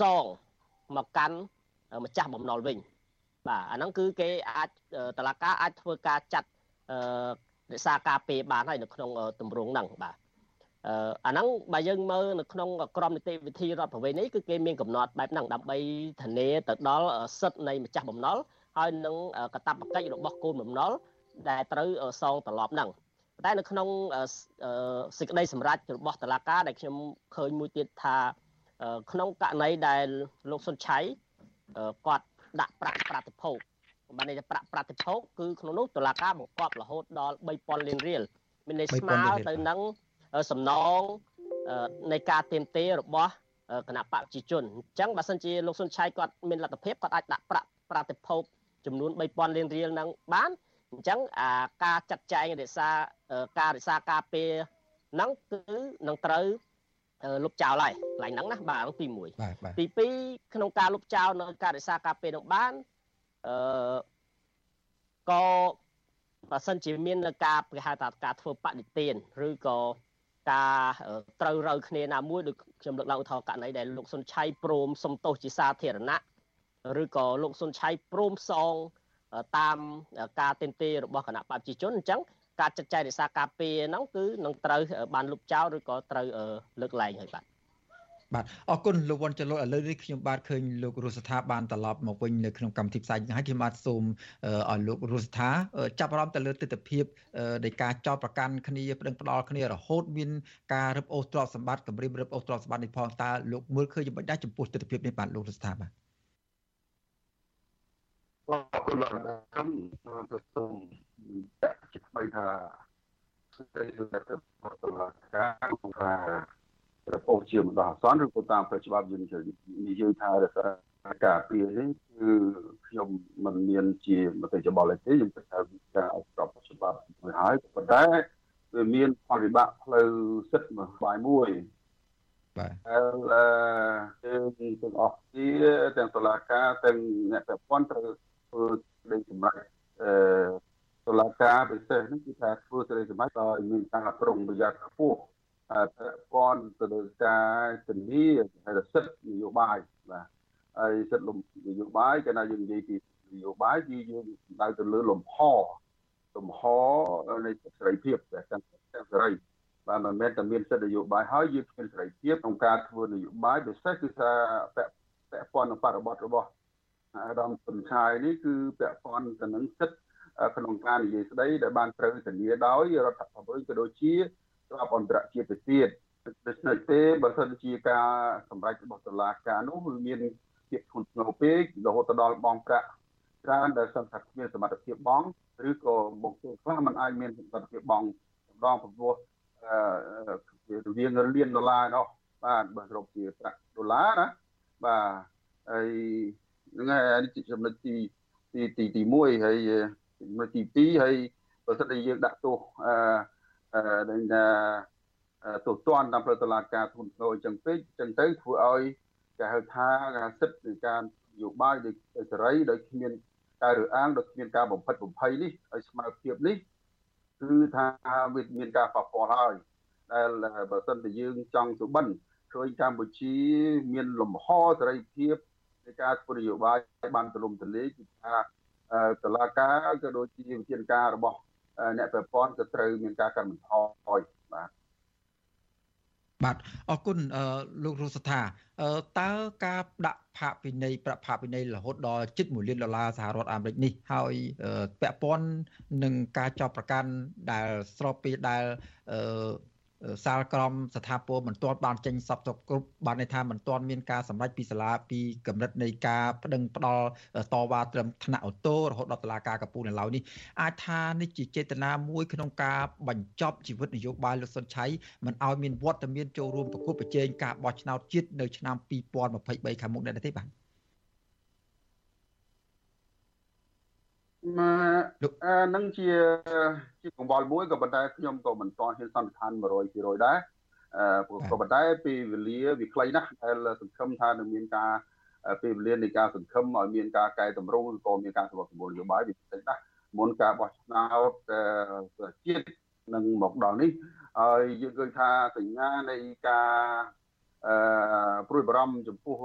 សងមកកាន់ម្ចាស់បំណុលវិញបាទអាហ្នឹងគឺគេអាចតឡាការអាចធ្វើការចាត់អឺរក្សាការពារបានហើយនៅក្នុងទម្រង់ហ្នឹងបាទអឺអាហ្នឹងបើយើងមើលនៅក្នុងក្រមនីតិវិធីរដ្ឋប្រវេណីគឺគេមានកំណត់បែបហ្នឹងដើម្បីធានាទៅដល់សិទ្ធិនៃម្ចាស់បំណុលហើយនឹងកតាបកិច្ចរបស់កូនបំណុលដែលត្រូវសងត្រឡប់ហ្នឹង តែនៅក្នុងសេចក្តីសម្រេចរបស់តុលាការដែលខ្ញុំឃើញមួយទៀតថាក្នុងករណីដែលលោកសុនឆៃគាត់ដាក់ប្រាក់ប្រតិភោគបានន័យថាប្រាក់ប្រតិភោគគឺក្នុងនោះតុលាការបង្គាប់រហូតដល់3000លានរៀលមានន័យស្មើទៅនឹងសំណងនៃការទៀមទារបស់គណៈបព្វជិជនអញ្ចឹងបើសិនជាលោកសុនឆៃគាត់មានលទ្ធភាពគាត់អាចដាក់ប្រាក់ប្រតិភោគចំនួន3000លានរៀលហ្នឹងបាន អញ្ចឹងអាការចាត់ចែងរក្សាការរក្សាការពារហ្នឹងគឺនឹងត្រូវលុបចោលហើយកន្លែងហ្នឹងណាបាទទី1ទី2ក្នុងការលុបចោលនៅការរក្សាការពារនឹងបានអឺក៏បើសិនជាមានការគេហៅថាការធ្វើបដិទានឬក៏ការត្រូវរើគ្នាណាមួយដូចខ្ញុំលើកឡើងឧទាហរណ៍ករណីដែលលោកសុនឆៃព្រមសុំទោសជាសាធារណៈឬក៏លោកសុនឆៃព្រមសង តាមការទិនទេរបស់គណៈបព្វជិជនអញ្ចឹងការចាត់ចែងរក្សាការពារហ្នឹងគឺនឹងត្រូវបានលុបចោលឬក៏ត្រូវលើកលែងហើយបាទបាទអរគុណលោកវ៉ាន់ចលឥឡូវនេះខ្ញុំបាទឃើញលោករស់ស្ថាបានត្រឡប់មកវិញនៅក្នុងកម្មវិធីផ្សាយហើយខ្ញុំបាទសូមឲ្យលោករស់ស្ថាចាប់អារម្មណ៍ទៅលើទស្សនវិជ្ជានៃការចោតប្រកាន់គ្នាប្តឹងផ្ដាល់គ្នារហូតមានការរឹបអូសទ្រព្យសម្បត្តិគម្រាមរឹបអូសទ្រព្យសម្បត្តិនេះផងតើលោកមើលឃើញយ៉ាងម៉េចដែរចំពោះទស្សនវិជ្ជានេះបាទលោករស់ស្ថាបាទ អរគុណលោកខ្ញុំសូមចាក់ចិត្តថាស្ដីលើទៅតុលាការថារបបជាម្ដងអសន្នឬក៏តាមផ្លូវច្បាប់យើងនិយាយថារសារការពារនេះគឺខ្ញុំមិនមានជាមតិយោបល់ទេខ្ញុំគិតថាវាការអស្ចារ្យច្បាប់មួយហើយប៉ុន្តែវាមានផលវិបាកផ្លូវសិទ្ធិមួយបាយមួយបាទហើយទាំងអស់គ្នាទាំងតុលាការទាំងអ្នកពាក់ព័ន្ធត្រូវ ធ្វើលេខសម្រាប់អឺតុលាការពិសេសនេះគឺថាធ្វើសេរីសម្រាប់ដោយមានការប្រុងប្រយ័ត្នខ្ពស់ពាក់ព័ន្ធទៅនឹងការធានាហើយសិទ្ធិនយោបាយបាទហើយសិទ្ធិលំនយោបាយកាលណាយើងនិយាយពីនយោបាយគឺយើងដៅទៅលើលំហលំហនៃសេរីភាពតែទាំងសេរីបាទមិនមែនតែមានសិទ្ធិនយោបាយហើយយើងមានសេរីភាពក្នុងការធ្វើនយោបាយពិសេសគឺថាពាក់ពាក់ព័ន្ធនឹងបរិបទរបស់ អាដាមសុនឆាយនេះគឺពាក់ព័ន្ធទៅនឹងសិទ្ធិក្នុងការនិយាយស្ដីដែលបានត្រូវធានាដោយរដ្ឋធម្មនុញ្ញក៏ដូចជាច្បាប់អន្តរជាតិទៅទៀតដូច្នេះទេបើសិនជាការសម្រេចរបស់តុលាការនោះវាមានភាពធ្ងន់ធ្ងរពេករហូតដល់បងប្រាក់ច្រើនដែលសង្ឃថាគ្មានសមត្ថភាពបងឬក៏បុគ្គលខ្លះมันអាចមានសមត្ថភាពបងម្ដងព្រោះអឺរវាងលានដុល្លារនោះបាទបើសរុបជាប្រាក់ដុល្លារណាបាទហើយ ហ្នឹងហើយនេះចំណុចទីទីទីទី1ហើយចំណុចទី2ហើយបើសិនជាយើងដាក់ទោសអឺដែលថាទោសទណ្ឌតាមផ្លូវតុលាការធ្ងន់ធ្ងរអញ្ចឹងពេកអញ្ចឹងទៅធ្វើឲ្យគេហៅថាសិទ្ធិនៃការនយោបាយដោយសេរីដោយគ្មានការរើអាងដោយគ្មានការបំផិតបំភ័យនេះឲ្យស្មើភាពនេះគឺថាវាមានការប៉ះពាល់ហើយដែលបើសិនជាយើងចង់សុបិនឃើញកម្ពុជាមានលំហសេរីភាព នៃការធ្វើនយោបាយបានទូលំទូលាយគឺថាតឡាការក៏ដូចជាវិធានការរបស់អ្នកប្រព័ន្ធក៏ត្រូវមានការកាត់បន្ថយបាទបាទអរគុណលោករស់ថាតើការដាក់ផាកពិន័យប្រាក់ផាកពិន័យរហូតដល់ជិត1លានដុល្លារសហរដ្ឋអាមេរិកនេះហើយពាក់ព័ន្ធនឹងការចោទប្រកាន់ដែលស្របពីដែល សាលក្រមស្ថាពរមិនទាន់បានចេញសពទៅគ្រប់បានន័យថាមិនទាន់មានការសម្រេចពីសាលាពីកម្រិតនៃការប្តឹងផ្ដាល់តវ៉ាត្រឹមថ្នាក់អូតូរហូតដល់តុលាការកំពូលនៅឡើយនេះអាចថានេះជាចេតនាមួយក្នុងការបញ្ចប់ជីវិតនយោបាយលោកសុនឆៃមិនឲ្យមានវត្តមានចូលរួមប្រគល់ប្រជែងការបោះឆ្នោតជាតិនៅឆ្នាំ2023ខាងមុខនេះទេបាទ នឹងជាជាកង្វល់មួយក៏ប៉ុន្តែខ្ញុំក៏មិនទាន់ហ៊ានសន្និដ្ឋាន100%ដែរអឺក៏ប៉ុន្តែពេលវេលាវាខ្លីណាស់ដែលសង្ឃឹមថានឹងមានការពេលវេលានៃការសង្ឃឹមឲ្យមានការកែតម្រង់ឬក៏មានការសម្របសម្រួលនយោបាយវាផ្សេងណាស់មុនការបោះឆ្នោតជាតិនឹងមកដល់នេះហើយយើងឃើញថាសញ្ញានៃការអឺព្រួយបារម្ភចំពោះ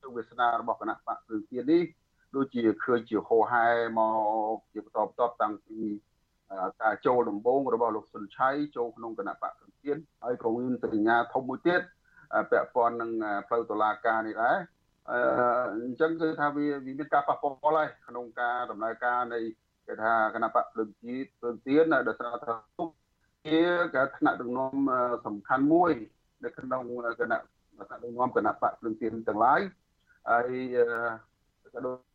ជោគវាសនារបស់គណៈបកព្រឹងទៀតនេះ ដូចជាឃើញជាហោហែមកជាបន្តបន្ទាប់តាំងពីការចូលដំបូងរបស់លោកសុនឆៃចូលក្នុងគណៈបកសង្ឃានហើយក៏មានសញ្ញាធំមួយទៀតពាក់ព័ន្ធនឹងផ្លូវតុលាការនេះដែរអញ្ចឹងគឺថាវាមានការប៉ះពាល់ហើយក្នុងការដំណើរការនៃគេថាគណៈបកព្រឹងជាតិព្រឹងទៀនដោយសារថាទុកជាការថ្នាក់ដឹកនាំសំខាន់មួយ នៅក្នុងគណៈថ្នាក់ដឹកនាំគណៈបកព្រឹងទៀនទាំងឡាយហើយក៏ដូច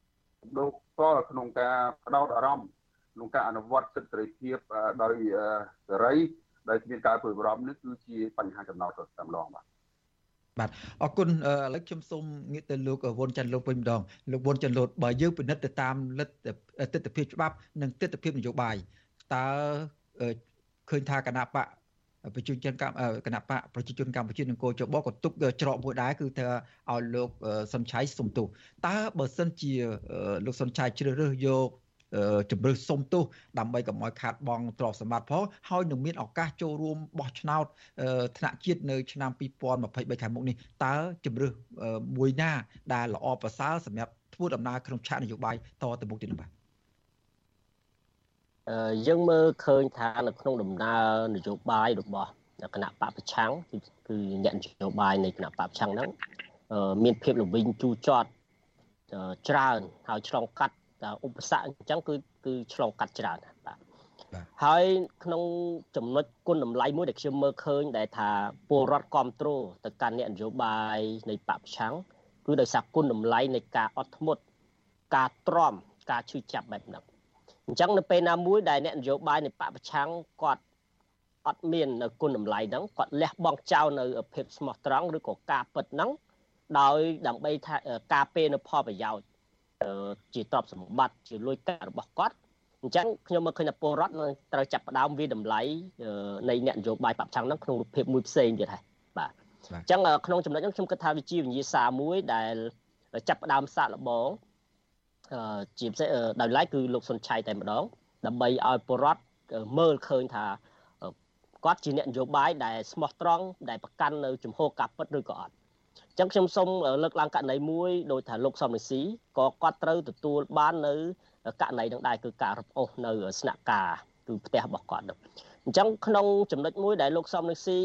លោកតក្នុងការផ្ដោតអារម្មណ៍ក្នុងការអនុវត្តសិទ្ធិសេរីភាពដោយសេរីដោយគ្មានការព្រួយបារម្ភនេះគឺជាបញ្ហាចំណោទតែម្ដងបាទបាទអរគុណឥឡូវខ្ញុំសូមងាកទៅលោកវុនច័ន្ទលោកវិញម្ដងលោកវុនច័ន្ទលោកបើយើងពិនិត្យទៅតាមលទ្ធទស្សនវិជ្ជាច្បាប់និងទស្សនវិជ្ជានយោបាយតើឃើញថាគណៈបក ប្រជាជនគណៈបកប្រជាជនកម្ពុជានិងកោចបក៏ទុកច្រកមួយដែរគឺថាឲ្យលោកសុនឆៃសុំទោសតើបើសិនជាលោកសុនឆៃជ្រើសរើសយកជំរឿសុំទោសដើម្បីកុំឲ្យខាតបង់ទ្រព្យសម្បត្តិផងហើយនឹងមានឱកាសចូលរួមបោះឆ្នោតថ្នាក់ជាតិនៅឆ្នាំ2023ខាងមុខនេះតើជំរឿមួយណាដែលល្អប្រសើរសម្រាប់ធ្វើដំណើរក្នុងឆាកនយោបាយតទៅមុខទៀតបាទ យើងមើលឃើញថានៅក្នុងដំណើរនយោបាយរបស់គណៈបកប្រឆាំងគឺអ្នកនយោបាយនៃគណៈបកប្រឆាំងហ្នឹងមានភាពល្វីងជូរចត់ច្រើនហើយឆ្លងកាត់ឧបសគ្គអញ្ចឹងគឺគឺឆ្លងកាត់ច្រើនបាទហើយក្នុងចំណុចគុណតម្លៃមួយដែលខ្ញុំមើលឃើញដែលថាពលរដ្ឋគ្រប់គ្រងទៅកាន់អ្នកនយោបាយនៃបពប្រឆាំងគឺដោយសារគុណតម្លៃនៃការអត់ធ្មត់ការទ្រាំការឈឺចាប់បែបហ្នឹង អញ្ចឹងនៅពេលណាមួយដែលអ្នកនយោបាយនៃបពប្រឆាំងគាត់អត់មាននៅគុណតម្លៃហ្នឹងគាត់លះបង់ចោលនៅភាពស្មោះត្រង់ឬក៏ការពិតហ្នឹងដោយដើម្បីថាការពេលនៅផលប្រយោជន៍ជាទ្រព្យសម្បត្តិជាលុយកាក់របស់គាត់អញ្ចឹងខ្ញុំមើលឃើញថាពលរដ្ឋនឹងត្រូវចាប់ផ្ដើមវាតម្លៃនៃអ្នកនយោបាយបព្វឆាំងហ្នឹងក្នុងរូបភាពមួយផ្សេងទៀតហើយបាទអញ្ចឹងក្នុងចំណុចហ្នឹងខ្ញុំគិតថាវាជាវិញ្ញាសាមួយដែលចាប់ផ្ដើមសាកល្បង ជាពិសេសដោយឡែកគឺលោកសុនឆៃតែម្ដង ដើម្បីឲ្យពលរដ្ឋមើលឃើញថាគាត់ជាអ្នកនយោបាយដែលស្មោះត្រង់ដែលប្រកាន់នៅជំហរការពិតឬក៏អត់អញ្ចឹងខ្ញុំសូមលើកឡើងករណីមួយដោយថាលោកសំរិទ្ធីក៏គាត់ត្រូវទទួលបាននៅករណីនឹងដែរគឺការរឹបអូសនៅស្នាក់ការគឺផ្ទះរបស់គាត់នោះអញ្ចឹងក្នុងចំណុចមួយដែលលោកសំរិទ្ធី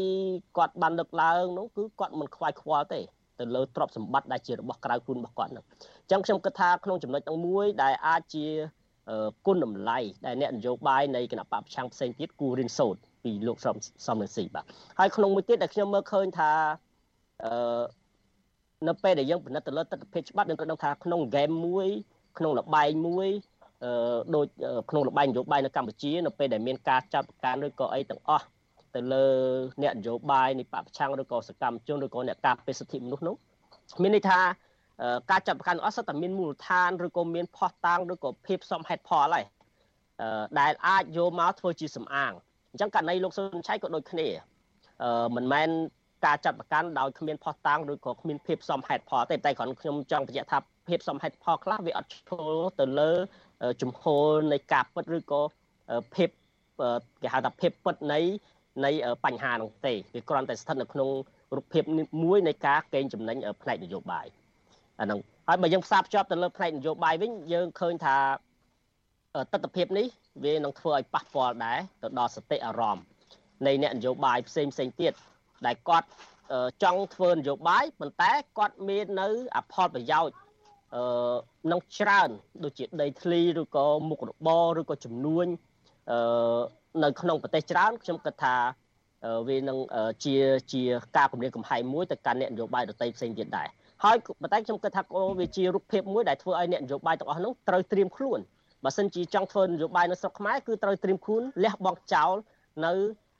គាត់បានលើកឡើងនោះគឺគាត់មិនខ្វាយខ្វល់ទេ ទៅលើទ្រព្យសម្បត្តិដែលជារបស់ក្រៅគុណរបស់គាត់នោះអញ្ចឹងខ្ញុំគិតថាក្នុងចំណុចទាំងមួយដែលអាចជាគុណតម្លៃដែលអ្នកនយោបាយនៃគណៈបព្វឆាំងផ្សេងទៀតគូរៀនសូត្រពីលោកសំសំរងស៊ីបាទហើយក្នុងមួយទៀតដែលខ្ញុំមើលឃើញថាអឺនៅពេលដែលយើងពិនិត្យទៅលើទស្សនវិជ្ជាច្បាប់យើងត្រូវដឹងថាក្នុងហ្គេមមួយក្នុងលបែងមួយអឺដូចក្នុងលបែងនយោបាយនៅកម្ពុជានៅពេលដែលមានការចាប់ការឬក៏អីទាំងអស់ ទៅលើអ្នកនយោបាយនៃបពប្រឆាំងឬក៏សកម្មជនឬក៏អ្នកការពារសិទ្ធិមនុស្សនោះមានន័យថាការចាប់ប្រកាន់អស់សិតតែមានមូលដ្ឋានឬក៏មានផោះតាំងឬក៏ភាពសមហេតុផលហើយដែលអាចយកមកធ្វើជាសំអាងអញ្ចឹងករណីលោកសុនឆៃក៏ដូចគ្នាអឺមិនមែនការចាប់ប្រកាន់ដោយគ្មានផោះតាំងឬក៏គ្មានភាពសមហេតុផលទេតែគ្រាន់ខ្ញុំចង់បញ្ជាក់ថាភាពសមហេតុផលខ្លះវាអត់ឈលទៅលើជំហរនៃការពិតឬក៏ភាពគេហៅថាភាពពិតនៃ នៃបញ្ហានោះទេវាគ្រាន់តែស្ថិតនៅក្នុងរូបភាពមួយនៃការកេងចំណេញផ្នែកនយោបាយអាហ្នឹងហើយបើយើងផ្សារភ្ជាប់ទៅលើផ្នែកនយោបាយវិញយើងឃើញថាទស្សនវិជ្ជានេះវានឹងធ្វើឲ្យប៉ះពាល់ដែរទៅដល់សតិអារម្មណ៍នៃអ្នកនយោបាយផ្សេងផ្សេងទៀតដែលគាត់ចង់ធ្វើនយោបាយប៉ុន្តែគាត់មាននៅអផលប្រយោជន៍អឺនឹងច្រើនដូចជាដីធ្លីឬក៏មុខរបរឬក៏ចំនួនអឺ នៅក្នុងប្រទេសច្រើនខ្ញុំគិតថាវានឹងជាជាការគម្រាមកំហែងមួយទៅកាន់អ្នកនយោបាយដទៃផ្សេងទៀតដែរហើយប៉ុន្តែខ្ញុំគិតថាក៏វាជារូបភាពមួយដែលធ្វើឲ្យអ្នកនយោបាយទាំងអស់នោះត្រូវត្រៀមខ្លួនបើសិនជាចង់ធ្វើនយោបាយនៅស្រុកខ្មែរគឺត្រូវត្រៀមខ្លួនលះបង់ចោលនៅ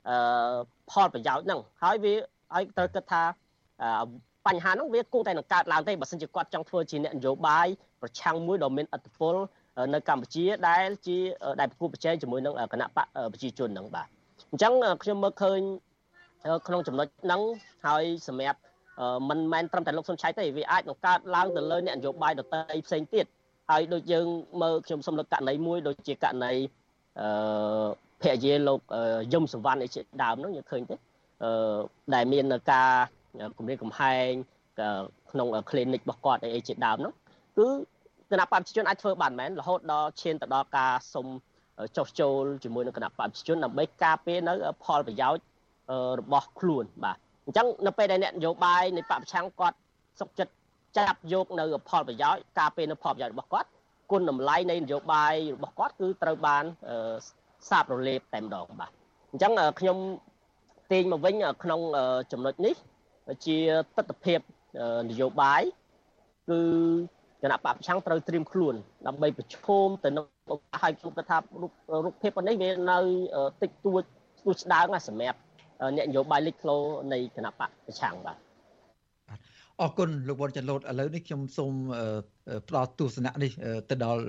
អឺផលប្រយោជន៍ហ្នឹងហើយវាឲ្យត្រូវគិតថាបញ្ហាហ្នឹងវាគង់តែនឹងកើតឡើងទេបើសិនជាគាត់ចង់ធ្វើជាអ្នកនយោបាយប្រឆាំងមួយដ៏មានឥទ្ធិពល នៅកម្ពុជាដែលជាដែលប្រគល់ប្រជែងជាមួយនឹងគណៈបកប្រជាជនហ្នឹងបាទអញ្ចឹងខ្ញុំមើលឃើញក្នុងចំណុចហ្នឹងហើយសម្រាប់មិនមែនត្រឹមតែលោកសុនឆៃទេវាអាចនឹងកើតឡើងទៅលើអ្នកនយោបាយដទៃផ្សេងទៀតហើយដូចយើងមើលខ្ញុំសំលឹកករណីមួយដូចជាករណីអឺភរិយាលោកយមសវណ្ណអីជាដើមហ្នឹងយើងឃើញទេអឺដែលមានការគម្រាមកំហែងក្នុង clinic របស់គាត់អីជាដើមហ្នឹងគឺ គណៈបព្វជិជនអាចធ្វើបានមែនរហូតដល់ឈានទៅដល់ការសុំចុះចូលជាមួយនឹងគណៈបព្វជិជនដើម្បីការពារនៅផលប្រយោជន៍របស់ខ្លួនបាទអញ្ចឹងនៅពេលដែលអ្នកនយោបាយនៃបពប្រឆាំងគាត់សុកចិត្តចាប់យកនៅផលប្រយោជន៍ការពារនៅផលប្រយោជន៍របស់គាត់គុណតម្លៃនៃនយោបាយរបស់គាត់គឺត្រូវបានសាបរលាបតែម្ដងបាទអញ្ចឹងខ្ញុំទាញមកវិញក្នុងចំណុចនេះជាទស្សនវិជ្ជានយោបាយគឺ គណៈបព្វឆាំងត្រូវត្រៀមខ្លួនដើម្បីប្រឈមទៅនឹងឲ្យខ្ញុំគិតថារូបភាពនេះវានៅតិចតួចស្ទួចស្ដើងណាសម្រាប់អ្នកនយោបាយលេចធ្លោនៃគណៈបកប្រឆាំងបាទអរគុណលោកវ៉ុនចន្ទលូតឥឡូវនេះខ្ញុំសូមផ្ដល់ទស្សនៈនេះទៅដល់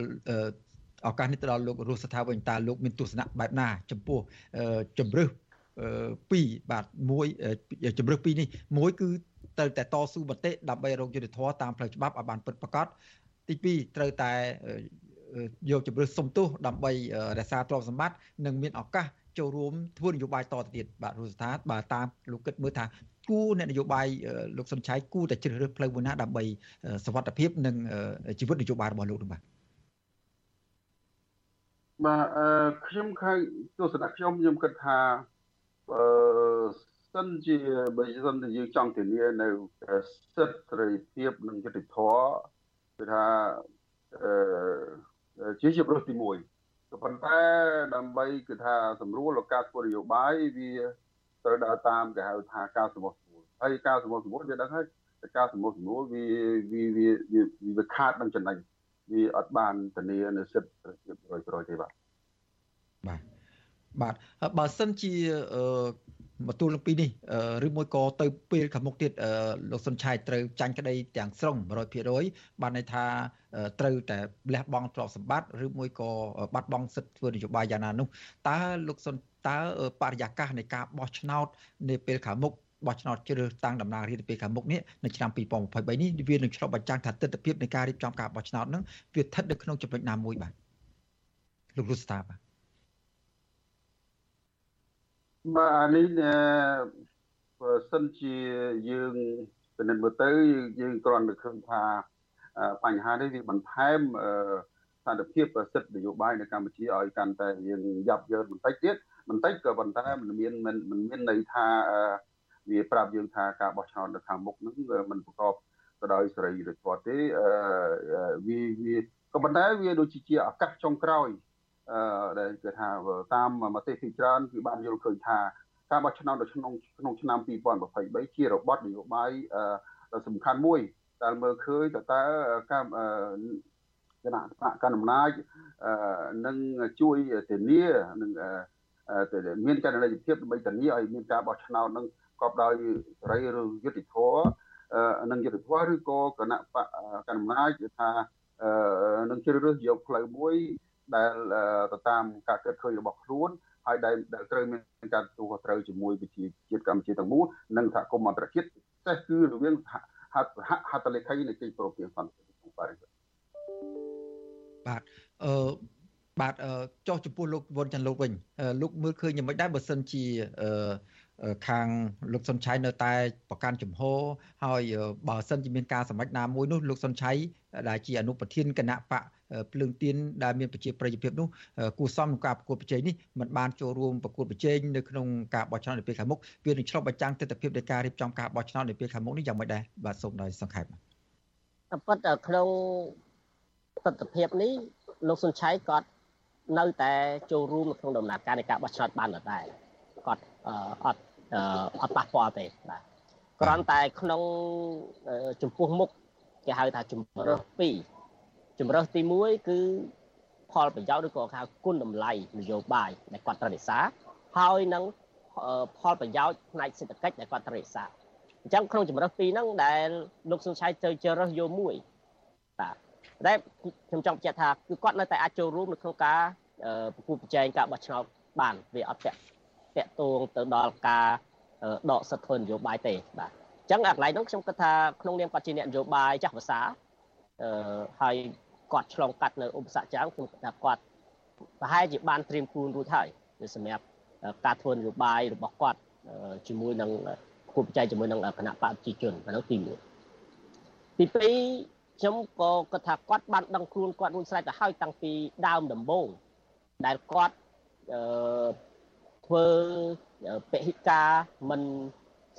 ឱកាសនេះទៅដល់លោករស់ស្ថាវិញតើលោកមានទស្សនៈបែបណា ចំពោះជំរឹះពីរបាទមួយជំរឹះពីរនេះមួយគឺ ត្រូវតែតស៊ូមតិដើម្បីរកយុត្តិធម៌តាមផ្លូវច្បាប់ឲ្យបានពិតប្រាកដទី2ត្រូវតែយកជំរឹះសុំទោសដើម្បីរក្សាទ្រព្យសម្បត្តិនិងមានឱកាសចូលរួមធ្វើនយោបាយតទៅទៀតបាទរុស្ថាបាទតាមលោកគិតមើលថាគូអ្នកនយោបាយលោកសុនឆៃគូតែជ្រើសរើសផ្លូវមួយណាដើម្បីសវត្ថភាពនិងជីវិតនយោបាយរបស់លោកនោះបាទបាទអឺខ្ញុំខាងទស្សនៈខ្ញុំខ្ញុំគិតថាអឺ សិនជាបើសិនជាយើងចង់ធានានៅសិទ្ធិសេរីភាពនិងយុត្តិធម៌គឺថាអឺជាជាប្រទេសទី1ក៏ប៉ុន្តែដើម្បីគឺថាសម្រួលឱកាសធ្វើនយោបាយវាត្រូវដើរតាមគេហៅថាការសម្រុះសម្រួលហើយការសម្រុះសម្រួលវាដឹងហើយការសម្រុះសម្រួលវាវាវាវាខាតនឹងចំណេញវាអត់បានធានានៅសិទ្ធិប្រជាជន100%ទេបាទបាទបាទបើសិនជា បន្ទូលពីនេះឬមួយក៏ទៅពេលខាងមុខទៀតលោកសុនឆៃត្រូវចាញ់ក្តីទាំងស្រុង100%បានន័យថាត្រូវតែលះបង់ទ្រព្យសម្បត្តិឬមួយក៏បាត់បង់សិទ្ធិធ្វើនយោបាយយ៉ាងណានោះតើលោកសុនតើបរិយាកាសនៃការបោះឆ្នោតនាពេលខាងមុខបោះឆ្នោតជ្រើសតាំងតំណាងរាស្ត្រពេលខាងមុខនេះនៅឆ្នាំ2023នេះវានឹងឆ្លុះបញ្ចាំងថាទស្សនវិជ្ជានៃការរៀបចំការបោះឆ្នោតនឹងវាស្ថិតនៅក្នុងចំណុចណាមួយបាទលោករុស្តាបាទ បាទអានេះបើសិនជាយើងពិនិត្យមើលទៅយើងគ្រាន់តែឃើញថាបញ្ហានេះវាបន្ថែមសន្តិភាពសិទ្ធិនយោបាយនៅកម្ពុជាឲ្យកាន់តែយើងយ៉ាប់យ៉ឺនបន្តិចទៀតបន្តិចក៏ប៉ុន្តែមិនមានមិនមានន័យថាវាប្រាប់យើងថាការបោះឆ្នោតនៅខាងមុខនឹងมันប្រកបទៅដោយសេរីរដ្ឋទេវាវាក៏ប៉ុន្តែវាដូចជាឱកាសចុងក្រោយ ដែលគេថាតាមមតិភិច្រើនគឺបានយល់ឃើញថាការបោះឆ្នោតនៅក្នុងក្នុងឆ្នាំ2023ជារបបនយោបាយដ៏សំខាន់មួយដែលមើលឃើញតើតើការគណៈបកកណ្ដាលអំណាចនឹងជួយធានានឹងមានករណីភាពដើម្បីធានាឲ្យមានការបោះឆ្នោតនឹងប្រកបដោយសេរីឬយុត្តិធម៌និងយុត្តិធម៌ឬក៏គណៈបកកណ្ដាលអំណាចថានឹងជ្រើសរើសយកផ្លូវមួយ ដែលទៅតាមការគិតឃើញរបស់ខ្លួនហើយដែលត្រូវមានការទទួលខុសត្រូវជាមួយវិជាជាតិកម្ពុជាទាំងមូលនិងសហគមន៍អន្តរជាតិពិសេសគឺរវាងហត្ថហត្ថលេខីនៃកិច្ចប្រពៃសន្តិភាពបាទបាទអឺបាទចុះចំពោះលោកវុនច័ន្ទលោកវិញលោកមើលឃើញយ៉ាងម៉េចដែរបើសិនជាខាងលោកសុនឆៃនៅតែប្រកាន់ជំហរហើយបើសិនជាមានការសម្រេចណាមួយនោះលោកសុនឆៃដែលជាអនុប្រធានគណៈបក ភ្លើងទៀនដែលមានប្រជាប្រិយភាពនោះគួរសមក្នុងការប្រកួតប្រជែងនេះมันបានចូលរួមប្រកួតប្រជែងនៅក្នុងការបោះឆ្នោតនៅពេលខាងមុខវានឹងឆ្លុះបញ្ចាំងទស្សនវិជ្ជានៃការរៀបចំការបោះឆ្នោតនៅពេលខាងមុខនេះយ៉ាងម៉េចដែរបាទសូមដោយសង្ខេបតែប៉ុន្តែក្នុងទស្សនវិជ្ជានេះលោកសុនឆៃគាត់នៅតែចូលរួមនៅក្នុងដំណើរការនៃការបោះឆ្នោតបានដដែលគាត់អត់អត់ប៉ះពាល់ទេបាទគ្រាន់តែក្នុងចំពោះមុខគេហៅថាជំរើស2 ជំរើសទី1គឺផលប្រយោជន៍ឬក៏ហៅគុណតម្លៃនយោបាយដែលគាត់ត្រូវរក្សាហើយនឹងផលប្រយោជន៍ផ្នែកសេដ្ឋកិច្ចដែលគាត់ត្រូវរក្សាអញ្ចឹងក្នុងជំរើសពីរហ្នឹងដែលលោកសុនឆៃទៅជ្រើសយកមួយបាទតែខ្ញុំចង់បញ្ជាក់ថាគឺគាត់នៅតែអាចចូលរួមនៅក្នុងការប្រគួតប្រជែងការបោះឆ្នោតបានវាអត់តាក់តាក់ទងទៅដល់ការដកសិទ្ធិធ្វើនយោបាយទេបាទអញ្ចឹងអាកន្លែងនោះខ្ញុំគិតថាក្នុងនាមគាត់ជាអ្នកនយោបាយចាស់ភាសាអឺហើយ គាត់ឆ្លងកាត់នៅឧបសគ្គច្រើនខ្ញុំគិតថាគាត់ប្រហែលជាបានត្រៀមខ្លួនរួចហើយសម្រាប់ការធ្វើនយោបាយរបស់គាត់ជាមួយនឹងគូប្រជែងជាមួយនឹងគណៈបកប្រជាជនអានោះទី1ទី2ខ្ញុំក៏គិតថាគាត់បានដឹងខ្លួនគាត់រួចស្រេចទៅហើយតាំងពីដើមដំបូងដែលគាត់អឺធ្វើពហិការមិន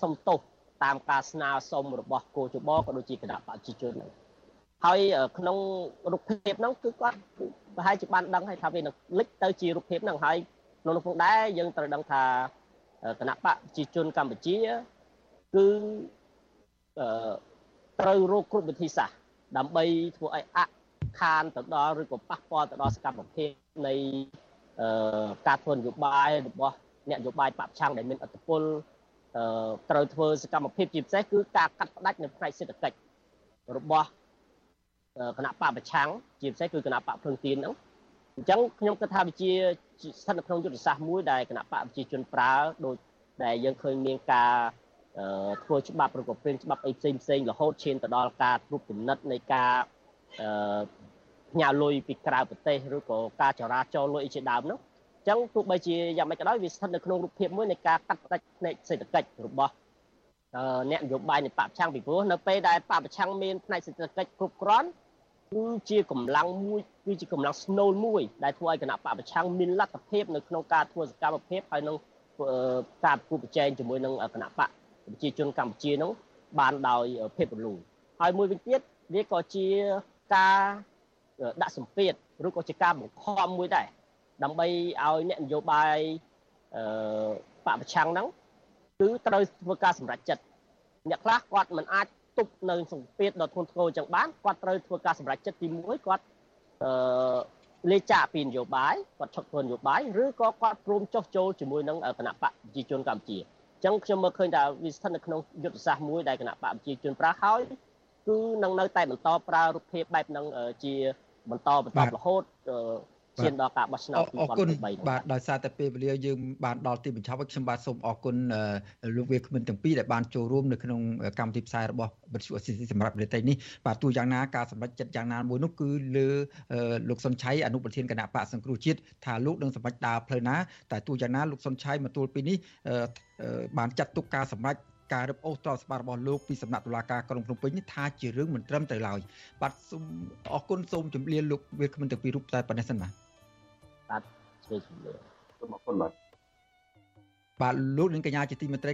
សំទោសតាមការស្នើសុំរបស់គោចបក៏ដូចជាគណៈប្រជាជនហ្នឹង ហើយក្នុងរូបភាពហ្នឹងគឺគាត់ប្រហែលជាបានដឹងហើយថាវានឹងលិចទៅជារូបភាពហ្នឹងហើយក្នុងនោះផងដែរយើងត្រូវដឹងថាគណៈបកប្រជាជនកម្ពុជាគឺអឺត្រូវរកគ្រប់វិធីសាស្ត្រដើម្បីធ្វើឲ្យអខានទៅដល់ឬក៏ប៉ះពាល់ទៅដល់សកម្មភាពនៃអឺការធ្វើនយោបាយរបស់អ្នកនយោបាយបពឆាំងដែលមានអធិបុលអឺត្រូវធ្វើសកម្មភាពជាពិសេសគឺការកាត់ផ្តាច់នៅផ្នែកសេដ្ឋកិច្ចរបស់ គណៈបពប្រឆាំងជាពិសេសគឺគណៈបកភ្លឹងទៀនហ្នឹងអញ្ចឹងខ្ញុំគិតថាវាជាស្ថិតនៅក្នុងយុទ្ធសាស្ត្រមួយដែលគណៈបកប្រជាជនប្រើដោយដែលយើងឃើញមានការធ្វើច្បាប់ឬក៏ព្រៀងច្បាប់អីផ្សេងផ្សេងរហូតឈានទៅដល់ការត្រួតពិនិត្យនៃការផ្ញើលុយពីក្រៅប្រទេសឬក៏ការចរាចរលុយអីជាដើមនោះអញ្ចឹងទោះបីជាយ៉ាងម៉េចក៏ដោយវាស្ថិតនៅក្នុងរូបភាពមួយនៃការកាត់ផ្តាច់ផ្នែកសេដ្ឋកិច្ចរបស់អ្នកនយោបាយនៃបពប្រឆាំងពីព្រោះនៅពេលដែលបពប្រឆាំងមានផ្នែកសេដ្ឋកិច្ចគ្រប់គ្រាន់ គឺជាកម្លាំងមួយគឺជាកម្លាំងស្នូលមួយ ដែលធ្វើឲ្យគណៈបពប្រឆាំងមានលទ្ធភាពនៅក្នុងការធ្វើសកម្មភាពហើយនឹងការប្រគល់ប្រជែងជាមួយនឹងគណៈបកប្រជាជនកម្ពុជានោះបានដោយភាពរលូនហើយមួយវិញទៀតវាក៏ជាការដាក់សម្ពាធឬក៏ជាការបង្ខំមួយដែរដើម្បីឲ្យអ្នកនយោបាយអឺបពប្រឆាំងហ្នឹងគឺត្រូវធ្វើការសម្រេចចិត្តអ្នកខ្លះគាត់មិនអាច ទប់នៅសម្ពាធដ៏ធ្ងន់ធ្ងរចឹងបានគាត់ត្រូវធ្វើការសម្រេចចិត្តទី1គាត់អឺលេចចាកពីនយោបាយគាត់ឈប់ធ្វើនយោបាយឬក៏គាត់ព្រមចុះចូលជាមួយនឹងគណៈបកប្រជាជនកម្ពុជាអញ្ចឹងខ្ញុំមើលឃើញថាវាស្ថិតនៅក្នុងយុទ្ធសាស្ត្រមួយដែលគណៈបកប្រជាជនប្រើហើយគឺនឹងនៅតែបន្តប្រើរូបភាពបែបហ្នឹងជាបន្តបន្តរហូត ឈានដល់ការបោះឆ្នោត2023អរគុណបាទដោយសារតែពេលវេលាយើងបានដល់ទីបញ្ចប់ហើយខ្ញុំបាទសូមអរគុណលោកវាគ្មិនទាំងពីរដែលបានចូលរួមនៅក្នុងកម្មវិធីផ្សាយរបស់វិទ្យុអស៊ីស៊ីសម្រាប់ប្រទេសនេះបាទទោះយ៉ាងណាការសម្រេចចិត្តយ៉ាងណាមួយនោះគឺលើលោកសុនឆៃអនុប្រធានគណៈបកសង្គ្រោះជាតិថាលោកនឹងសម្រេចដើរផ្លូវណាតែទោះយ៉ាងណាលោកសុនឆៃមកទល់ពេលនេះបានចាត់ទុកការសម្រេចការរឹបអូសទ្រព្យសម្បត្តិរបស់លោកពីសំណាក់តុលាការក្រុងភ្នំពេញនេះថាជារឿងមិនត្រឹមត្រូវឡើយបាទសូមអរគុណសូមជម្រាបលោកវាគ្មិនទាំងពីររូបតែប៉ុណ្ណេះសិនបាទ បាទជួយជំរាបសូមអរគុណបាទបាទលោកនាងកញ្ញាជាទីមេត្រី